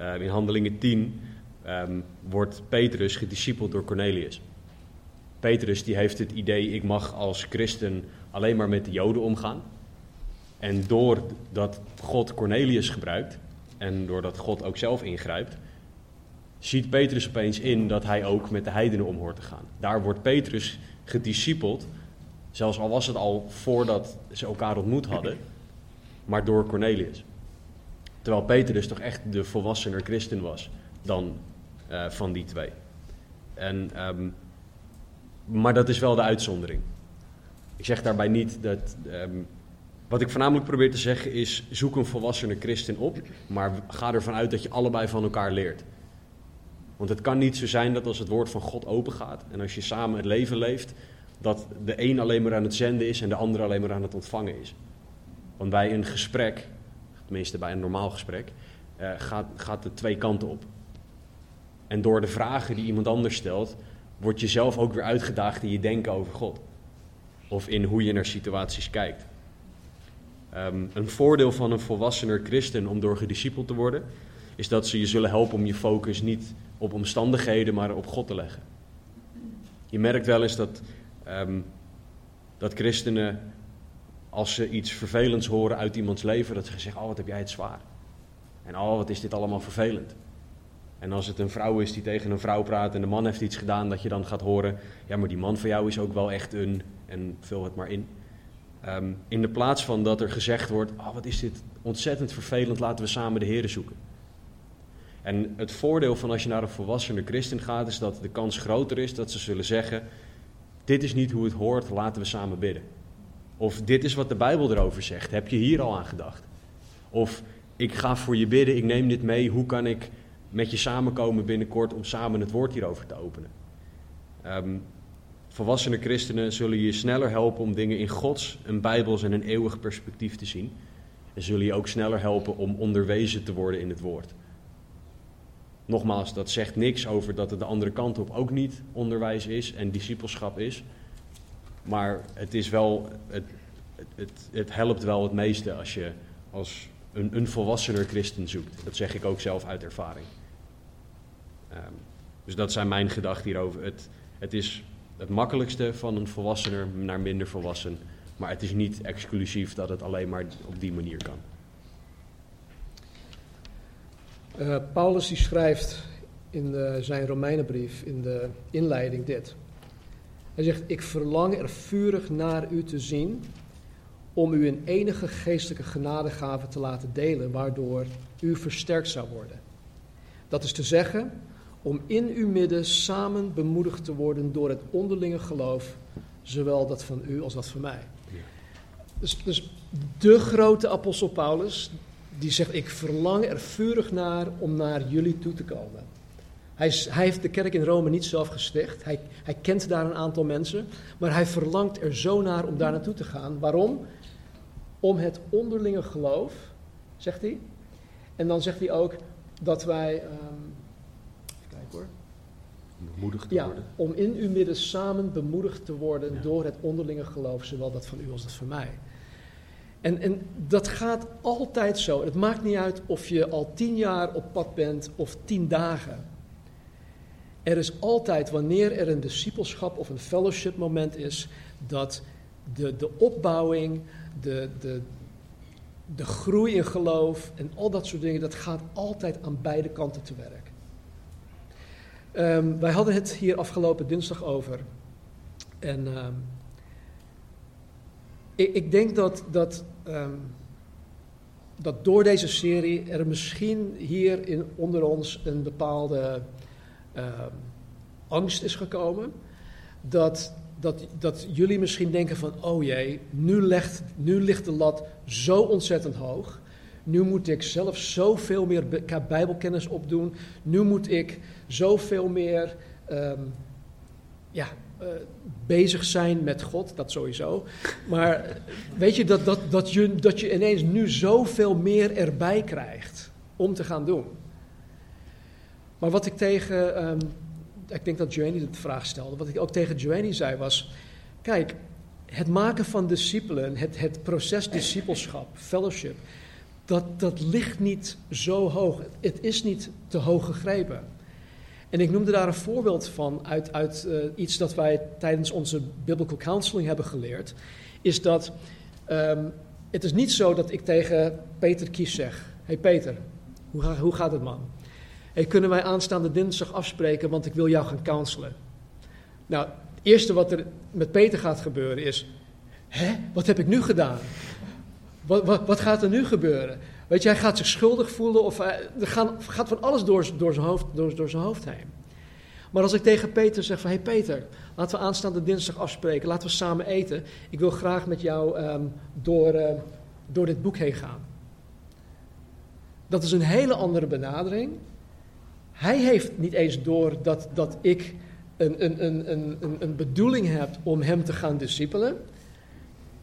Uh, in Handelingen 10 um, wordt Petrus gediscipeld door Cornelius. Petrus die heeft het idee, ik mag als christen alleen maar met de Joden omgaan. En doordat God Cornelius gebruikt en doordat God ook zelf ingrijpt, ziet Petrus opeens in dat hij ook met de heidenen om hoort te gaan. Daar wordt Petrus gediscipeld, zelfs al was het al voordat ze elkaar ontmoet hadden, maar door Cornelius. Terwijl Petrus toch echt de volwassener christen was dan uh, van die twee. En, um, maar dat is wel de uitzondering. Ik zeg daarbij niet dat. Um, wat ik voornamelijk probeer te zeggen is: zoek een volwassene christen op, maar ga ervan uit dat je allebei van elkaar leert. Want het kan niet zo zijn dat als het woord van God open gaat en als je samen het leven leeft, dat de een alleen maar aan het zenden is en de ander alleen maar aan het ontvangen is. Want bij een gesprek, tenminste bij een normaal gesprek, uh, gaat, gaat het twee kanten op. En door de vragen die iemand anders stelt, word je zelf ook weer uitgedaagd in je denken over God. Of in hoe je naar situaties kijkt. Um, een voordeel van een volwassener christen om door gediscipeld te worden, is dat ze je zullen helpen om je focus niet op omstandigheden, maar op God te leggen. Je merkt wel eens dat, um, dat christenen, als ze iets vervelends horen uit iemands leven, dat ze zeggen, oh wat heb jij het zwaar. En oh wat is dit allemaal vervelend. En als het een vrouw is die tegen een vrouw praat en de man heeft iets gedaan, dat je dan gaat horen, ja maar die man van jou is ook wel echt een, en vul het maar in. Um, in de plaats van dat er gezegd wordt, oh wat is dit ontzettend vervelend, laten we samen de Heeren zoeken. En het voordeel van als je naar een volwassene christen gaat, is dat de kans groter is dat ze zullen zeggen: Dit is niet hoe het hoort, laten we samen bidden. Of dit is wat de Bijbel erover zegt, heb je hier al aan gedacht? Of ik ga voor je bidden, ik neem dit mee, hoe kan ik met je samenkomen binnenkort om samen het woord hierover te openen? Um, volwassene christenen zullen je sneller helpen om dingen in Gods, een Bijbels en een eeuwig perspectief te zien. En zullen je ook sneller helpen om onderwezen te worden in het woord. Nogmaals, dat zegt niks over dat het de andere kant op ook niet onderwijs is en discipelschap is. Maar het, is wel, het, het, het helpt wel het meeste als je als een, een volwassener christen zoekt. Dat zeg ik ook zelf uit ervaring. Um, dus dat zijn mijn gedachten hierover. Het, het is het makkelijkste van een volwassener naar minder volwassen. Maar het is niet exclusief dat het alleen maar op die manier kan. Uh, Paulus die schrijft in de, zijn Romeinenbrief, in de inleiding dit. Hij zegt, ik verlang er vurig naar u te zien om u een enige geestelijke genadegave te laten delen, waardoor u versterkt zou worden. Dat is te zeggen, om in uw midden samen bemoedigd te worden door het onderlinge geloof, zowel dat van u als dat van mij. Dus, dus de grote apostel Paulus, die zegt, ik verlang er vurig naar om naar jullie toe te komen. Hij, is, hij, heeft de kerk in Rome niet zelf gesticht. Hij, hij, kent daar een aantal mensen. Maar hij verlangt er zo naar om daar naartoe te gaan. Waarom? Om het onderlinge geloof, zegt hij. En dan zegt hij ook dat wij. Um, hoor. Bemoedigd te ja, worden. om in uw midden samen bemoedigd te worden ja. door het onderlinge geloof, zowel dat van u als dat van mij. En, en dat gaat altijd zo. Het maakt niet uit of je al tien jaar op pad bent of tien dagen. Er is altijd, wanneer er een discipelschap of een fellowship moment is, dat de, de opbouwing, de, de, de groei in geloof en al dat soort dingen, dat gaat altijd aan beide kanten te werk. Um, wij hadden het hier afgelopen dinsdag over. En um, ik, ik, denk dat, dat, um, dat door deze serie er misschien hier in, onder ons een bepaalde angst is gekomen. Dat, dat, dat jullie misschien denken van, oh jee, nu, legt, nu ligt de lat zo ontzettend hoog. Nu moet ik zelf zoveel meer Bijbelkennis opdoen. Nu moet ik zoveel meer um, ja, uh, bezig zijn met God, dat sowieso. Maar weet je dat, dat, dat je dat je ineens nu zoveel meer erbij krijgt om te gaan doen. Maar wat ik tegen, um, ik denk dat Joanny de vraag stelde, wat ik ook tegen Joanny zei was, kijk, het maken van discipelen, het, het proces discipelschap, fellowship, dat, dat ligt niet zo hoog. Het is niet te hoog gegrepen. En ik noemde daar een voorbeeld van uit, uit uh, iets dat wij tijdens onze biblical counseling hebben geleerd. Is dat um, het is niet zo dat ik tegen Peter Kies zeg: Hey Peter, hoe, hoe gaat het man? Hey, kunnen wij aanstaande dinsdag afspreken, want ik wil jou gaan counselen. Nou, het eerste wat er met Peter gaat gebeuren is: Hè, wat heb ik nu gedaan? Wat, wat, wat, gaat er nu gebeuren? Weet je, hij gaat zich schuldig voelen of er gaat, van alles door, door, zijn hoofd, door, door zijn hoofd heen. Maar als ik tegen Peter zeg van, hé hey Peter, laten we aanstaande dinsdag afspreken, laten we samen eten. Ik wil graag met jou um, door, uh, door dit boek heen gaan. Dat is een hele andere benadering. Hij heeft niet eens door dat, dat ik een, een, een, een, een bedoeling heb om hem te gaan discipelen.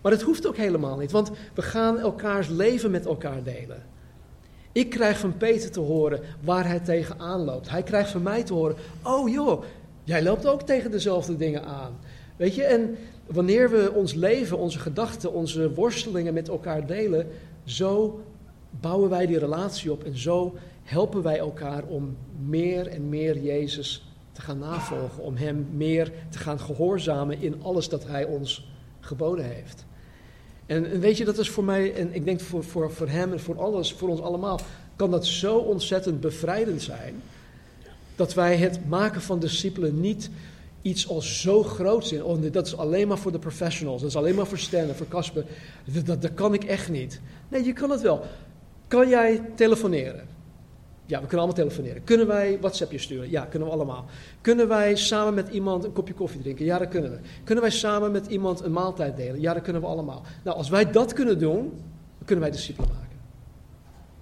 Maar het hoeft ook helemaal niet, want we gaan elkaars leven met elkaar delen. Ik krijg van Peter te horen waar hij tegenaan loopt. Hij krijgt van mij te horen: Oh joh, jij loopt ook tegen dezelfde dingen aan. Weet je, en wanneer we ons leven, onze gedachten, onze worstelingen met elkaar delen, zo bouwen wij die relatie op en zo helpen wij elkaar om meer en meer Jezus te gaan navolgen, om Hem meer te gaan gehoorzamen in alles dat Hij ons geboden heeft. En, weet je, dat is voor mij, en ik denk voor, voor, voor hem en voor alles, voor ons allemaal, kan dat zo ontzettend bevrijdend zijn. Dat wij het maken van discipelen niet iets als zo groot zien. Oh, dat is alleen maar voor de professionals. Dat is alleen maar voor Stan voor Casper. Dat, dat kan ik echt niet. Nee, je kan het wel. Kan jij telefoneren? Ja, we kunnen allemaal telefoneren. Kunnen wij WhatsAppje sturen? Ja, kunnen we allemaal. Kunnen wij samen met iemand een kopje koffie drinken? Ja, dat kunnen we. Kunnen wij samen met iemand een maaltijd delen? Ja, dat kunnen we allemaal. Nou, als wij dat kunnen doen, kunnen wij discipelen maken.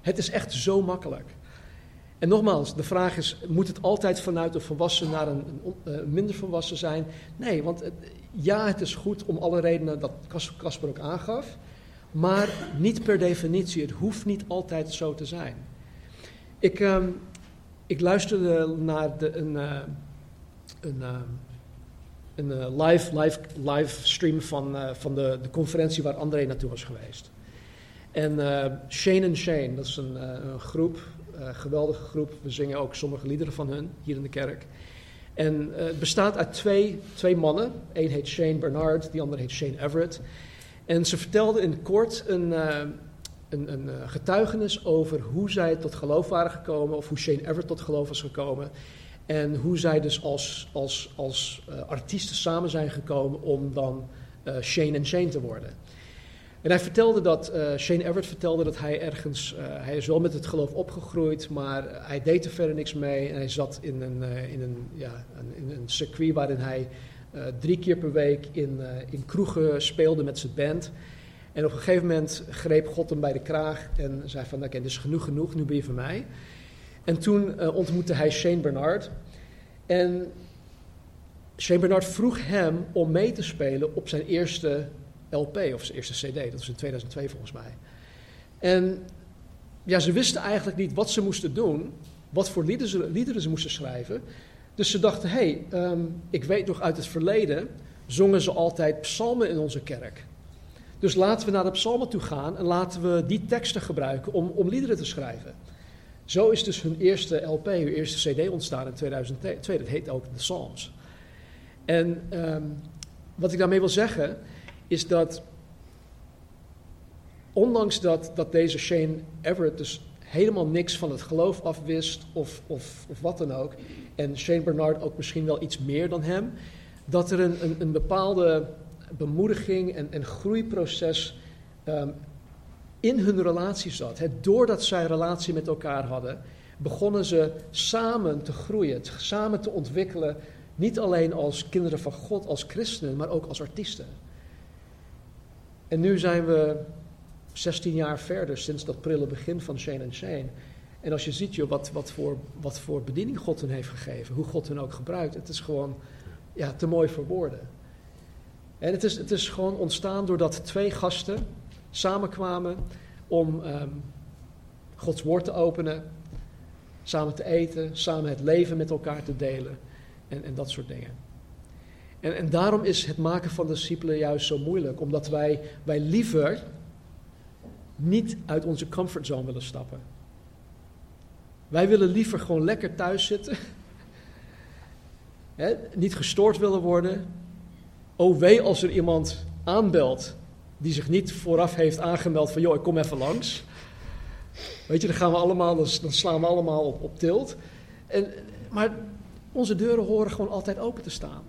Het is echt zo makkelijk. En nogmaals, de vraag is: moet het altijd vanuit een volwassen naar een, een minder volwassen zijn? Nee, want ja, het is goed om alle redenen dat Casper ook aangaf. Maar niet per definitie. Het hoeft niet altijd zo te zijn. Ik, um, ik luisterde naar de, een, uh, een, een uh, live, live, live stream van, van de, de conferentie waar André naartoe was geweest. En Shane and Shane, dat is een, een groep, geweldige groep. We zingen ook sommige liederen van hun hier in de kerk. En het bestaat uit twee, twee mannen. Eén heet Shane Bernard, die andere heet Shane Everett. En ze vertelden in kort een, een, een eh, getuigenis over hoe zij tot geloof waren gekomen, of hoe Shane Everett tot geloof was gekomen. En hoe zij dus als, als, als uh, artiesten samen zijn gekomen om dan uh, Shane en Shane te worden. En hij vertelde dat, Shane Everett vertelde dat hij ergens, hij is wel met het geloof opgegroeid, maar hij deed er verder niks mee. En hij zat in een, in een, ja, in een circuit waarin hij drie keer per week in, in kroegen speelde met zijn band. En op een gegeven moment greep God hem bij de kraag en zei van, oké, dit is genoeg genoeg, nu ben je van mij. En toen uh, ontmoette hij Shane Bernard. En Shane Bernard vroeg hem om mee te spelen op zijn eerste LP, of zijn eerste CD. Dat was in 2002 volgens mij. En ja, ze wisten eigenlijk niet wat ze moesten doen, wat voor liederen ze, liederen ze moesten schrijven. Dus ze dachten, hé, hey, um, ik weet nog uit het verleden, zongen ze altijd psalmen in onze kerk. Dus laten we naar de psalmen toe gaan en laten we die teksten gebruiken om, om liederen te schrijven. Zo is dus hun eerste LP, hun eerste CD ontstaan in 2002. Dat heet ook The Psalms. En ehm, wat ik daarmee wil zeggen is dat, ondanks dat, dat deze Shane Everett dus helemaal niks van het geloof afwist of, of, of wat dan ook, en Shane Bernard ook misschien wel iets meer dan hem, dat er een, een, een bepaalde bemoediging en, groeiproces um, in hun relatie zat. He, doordat zij relatie met elkaar hadden, begonnen ze samen te groeien, samen te ontwikkelen. Niet alleen als kinderen van God, als christenen, maar ook als artiesten. En nu zijn we 16 jaar verder sinds dat prille begin van Shane en Shane. En als je ziet joh, wat, wat, voor, wat voor bediening God hen heeft gegeven, hoe God hen ook gebruikt, het is gewoon ja, te mooi voor woorden. En het is, het is gewoon ontstaan doordat twee gasten samenkwamen om um, Gods woord te openen, samen te eten, samen het leven met elkaar te delen en, en dat soort dingen. En, en daarom is het maken van discipelen juist zo moeilijk, omdat wij, wij liever niet uit onze comfortzone willen stappen. Wij willen liever gewoon lekker thuis zitten, niet gestoord willen worden. Oh wee als er iemand aanbelt die zich niet vooraf heeft aangemeld van joh, ik kom even langs. Weet je, dan gaan we allemaal, dan slaan we allemaal op, op tilt. En, maar onze deuren horen gewoon altijd open te staan.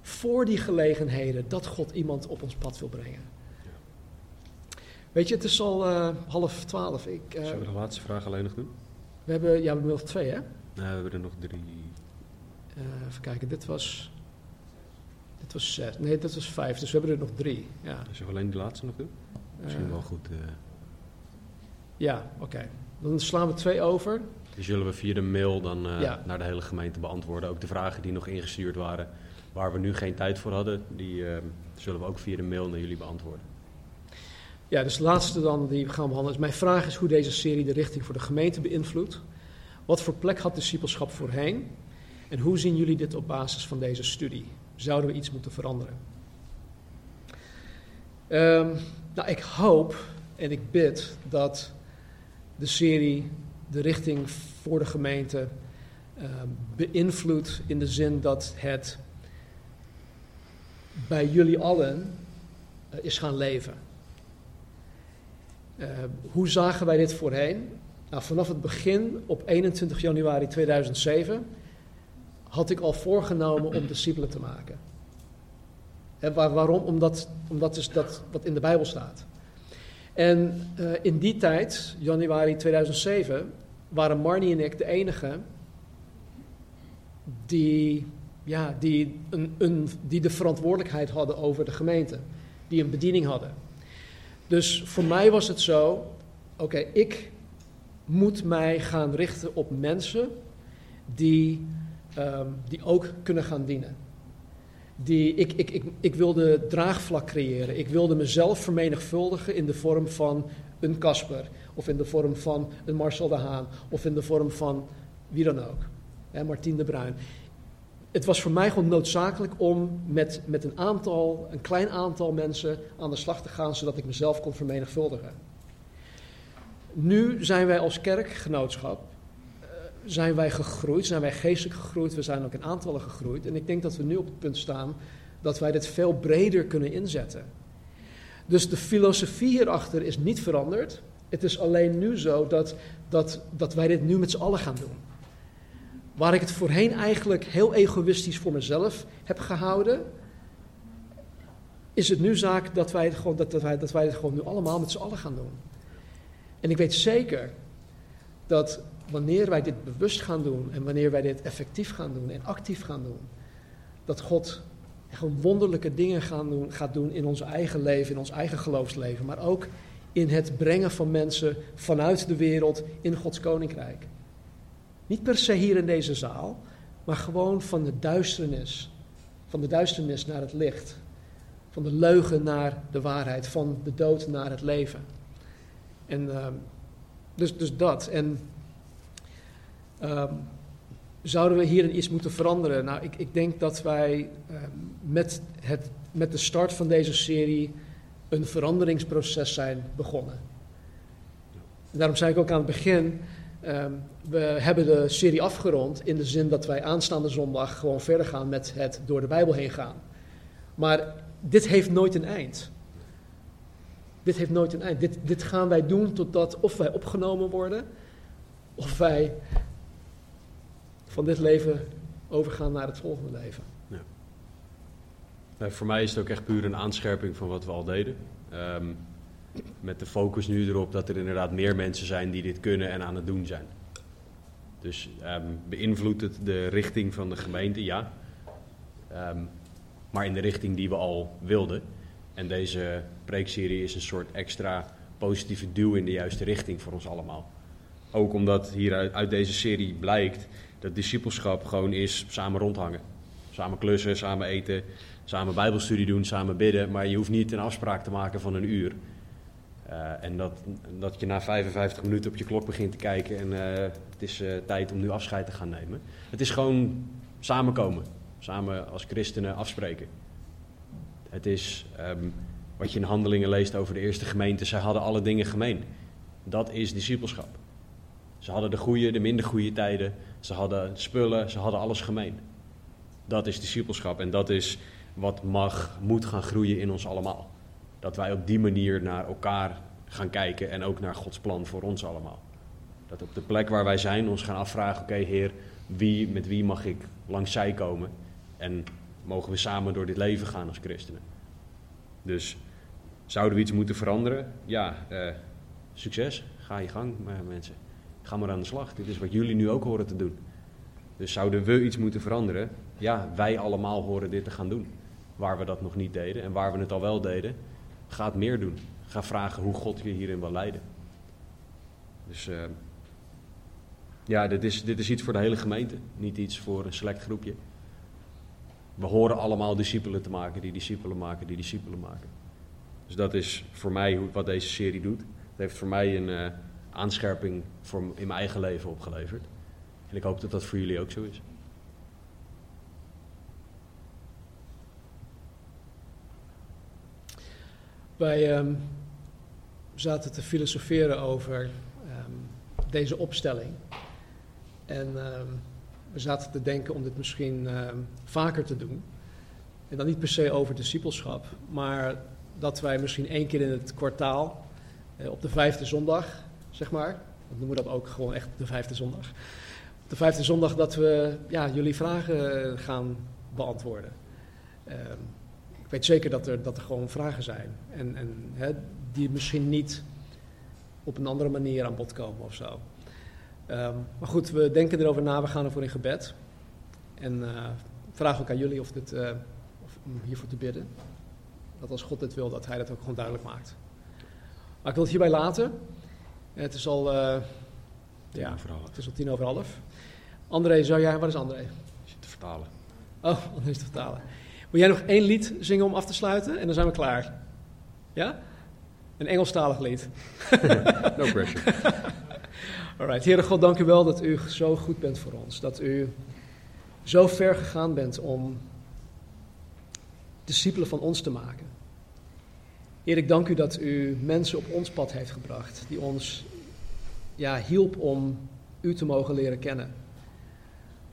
Voor die gelegenheden dat God iemand op ons pad wil brengen. Weet je, het is al uh, half twaalf. Ik, uh, Zullen we de laatste vraag alleen nog doen? We hebben, ja, we hebben nog twee, hè? Nee, we hebben er nog drie. Uh, even kijken, dit was. Dit was zes. Nee, dat was vijf, dus we hebben er nog drie. Ja. Zullen we alleen de laatste nog doen? Misschien wel goed. Ja, oké. Okay. Dan slaan we twee over. Die zullen we via de mail dan ja. naar de hele gemeente beantwoorden. Ook de vragen die nog ingestuurd waren, waar we nu geen tijd voor hadden, die zullen we ook via de mail naar jullie beantwoorden. Ja, dus de laatste dan die we gaan behandelen is mijn vraag is hoe deze serie de richting voor de gemeente beïnvloedt. Wat voor plek had discipelschap voorheen? En hoe zien jullie dit op basis van deze studie? Zouden we iets moeten veranderen? Um, nou, ik hoop en ik bid dat de serie de richting voor de gemeente uh, beïnvloedt in de zin dat het bij jullie allen uh, is gaan leven. Uh, hoe zagen wij dit voorheen? Nou, vanaf het begin op 21 januari 2007 had ik al voorgenomen om discipelen te maken. En waar, waarom? Omdat, omdat is dat wat in de Bijbel staat. En uh, in die tijd, januari 2007, waren Marnie en ik de enigen die, ja, die, een, een, die de verantwoordelijkheid hadden over de gemeente. Die een bediening hadden. Dus voor mij was het zo: oké, ik moet mij gaan richten op mensen die, um, die ook kunnen gaan dienen. Die, ik, ik, ik, ik wilde draagvlak creëren. Ik wilde mezelf vermenigvuldigen in de vorm van een Casper. Of in de vorm van een Marcel de Haan. Of in de vorm van wie dan ook. Hè, Martien de Bruin. Het was voor mij gewoon noodzakelijk om met, met een aantal, een klein aantal mensen aan de slag te gaan, zodat ik mezelf kon vermenigvuldigen. Nu zijn wij als kerkgenootschap zijn wij gegroeid, zijn wij geestelijk gegroeid, we zijn ook in aantallen gegroeid. En ik denk dat we nu op het punt staan dat wij dit veel breder kunnen inzetten. Dus de filosofie hierachter is niet veranderd. Het is alleen nu zo dat, dat, dat wij dit nu met z'n allen gaan doen. Waar ik het voorheen eigenlijk heel egoïstisch voor mezelf heb gehouden, is het nu zaak dat wij het gewoon, dat, dat wij, dat wij het gewoon nu allemaal met z'n allen gaan doen. En ik weet zeker dat wanneer wij dit bewust gaan doen en wanneer wij dit effectief gaan doen en actief gaan doen, dat God gewoon wonderlijke dingen gaan doen, gaat doen in ons eigen leven, in ons eigen geloofsleven, maar ook in het brengen van mensen vanuit de wereld in Gods koninkrijk. Niet per se hier in deze zaal, maar gewoon van de duisternis, van de duisternis naar het licht, van de leugen naar de waarheid, van de dood naar het leven. En uh, dus, dus dat. En Um, zouden we hierin iets moeten veranderen? Nou, ik, ik denk dat wij uh, met, het, met de start van deze serie een veranderingsproces zijn begonnen. En daarom zei ik ook aan het begin, ehm, we hebben de serie afgerond in de zin dat wij aanstaande zondag gewoon verder gaan met het door de Bijbel heen gaan. Maar dit heeft nooit een eind. Dit heeft nooit een eind. Dit, dit gaan wij doen totdat of wij opgenomen worden, of wij van dit leven overgaan naar het volgende leven. Ja. voor mij is het ook echt puur een aanscherping van wat we al deden. Ehm, met de focus nu erop dat er inderdaad meer mensen zijn die dit kunnen en aan het doen zijn. Dus um, beïnvloedt het de richting van de gemeente? Ja. Ehm, maar in de richting die we al wilden. En deze preekserie is een soort extra positieve duw in de juiste richting voor ons allemaal. Ook omdat hieruit uit deze serie blijkt dat discipelschap gewoon is samen rondhangen. Samen klussen, samen eten, samen bijbelstudie doen, samen bidden. Maar je hoeft niet een afspraak te maken van een uur. Uh, en dat, dat je na 55 minuten op je klok begint te kijken en uh, het is uh, tijd om nu afscheid te gaan nemen. Het is gewoon samenkomen, samen als christenen afspreken. Het is um, wat je in handelingen leest over de eerste gemeente. Zij hadden alle dingen gemeen. Dat is discipelschap. Ze hadden de goede, de minder goede tijden. Ze hadden spullen, ze hadden alles gemeen. Dat is discipelschap en dat is wat mag, moet gaan groeien in ons allemaal. Dat wij op die manier naar elkaar gaan kijken en ook naar Gods plan voor ons allemaal. Dat op de plek waar wij zijn ons gaan afvragen, oké Heer, wie, met wie mag ik langs zij komen? En mogen we samen door dit leven gaan als christenen? Dus zouden we iets moeten veranderen? Ja, eh, succes. Ga je gang, mensen. Ga maar aan de slag. Dit is wat jullie nu ook horen te doen. Dus zouden we iets moeten veranderen? Ja, wij allemaal horen dit te gaan doen. Waar we dat nog niet deden en waar we het al wel deden, ga het meer doen. Ga vragen hoe God je hierin wil leiden. Dus uh, ja, dit is, dit is iets voor de hele gemeente, niet iets voor een select groepje. We horen allemaal discipelen te maken, die discipelen maken, die discipelen maken. Dus dat is voor mij wat deze serie doet. Het heeft voor mij een uh, aanscherping voor in mijn eigen leven opgeleverd. En ik hoop dat dat voor jullie ook zo is. Wij um, zaten te filosoferen over um, deze opstelling. En um, we zaten te denken om dit misschien vaker te doen. En dan niet per se over discipelschap, maar dat wij misschien één keer in het kwartaal, eh, op de vijfde zondag, zeg maar, we noemen dat ook gewoon echt de vijfde zondag. De vijfde zondag dat we ja, jullie vragen gaan beantwoorden. ik weet zeker dat er, dat er gewoon vragen zijn. En, en hè, die misschien niet op een andere manier aan bod komen of zo. Um, maar goed, we denken erover na, we gaan ervoor in gebed. En uh, vragen ook aan jullie of dit, uh, of, om hiervoor te bidden. Dat als God dit wil, dat hij dat ook gewoon duidelijk maakt. Maar ik wil het hierbij laten. Het is al, uh, ja, het is al tien over half. André, zou jij, wat is André? Zit te vertalen. Oh, André is te vertalen. Wil jij nog één lied zingen om af te sluiten en dan zijn we klaar? Ja? Een Engelstalig lied. no pressure. Alright, Heere God, dank u wel dat u zo goed bent voor ons. Dat u zo ver gegaan bent om discipelen van ons te maken. Heer, ik dank u dat u mensen op ons pad heeft gebracht, die ons ja, hielp om u te mogen leren kennen.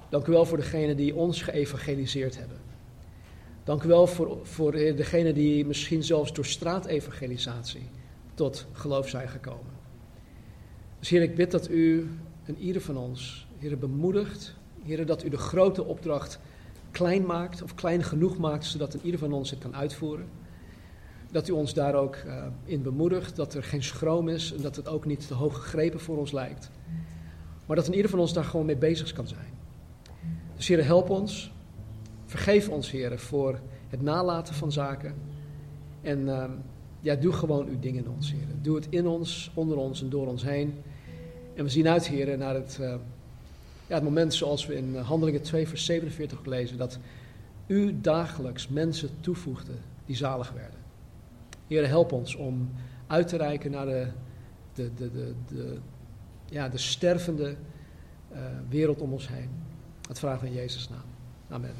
Dank u wel voor degenen die ons geëvangeliseerd hebben. Dank u wel voor, voor degenen die misschien zelfs door straatevangelisatie tot geloof zijn gekomen. Dus Heer, ik bid dat u en ieder van ons, Heer, bemoedigt. Heer, dat u de grote opdracht klein maakt of klein genoeg maakt, zodat een ieder van ons het kan uitvoeren. Dat u ons daar ook uh, in bemoedigt, dat er geen schroom is en dat het ook niet te hoog gegrepen voor ons lijkt. Maar dat een ieder van ons daar gewoon mee bezig kan zijn. Dus Heer, help ons. Vergeef ons, Heer, voor het nalaten van zaken. En uh, ja, doe gewoon uw dingen in ons, Heer. Doe het in ons, onder ons en door ons heen. En we zien uit, Heer, naar het, uh, ja, het moment zoals we in Handelingen 2, vers 47 lezen, dat u dagelijks mensen toevoegde die zalig werden. Heer, help ons om uit te reiken naar de, de, de, de, de ja, de stervende uh, wereld om ons heen. Het vragen in Jezus' naam. Amen.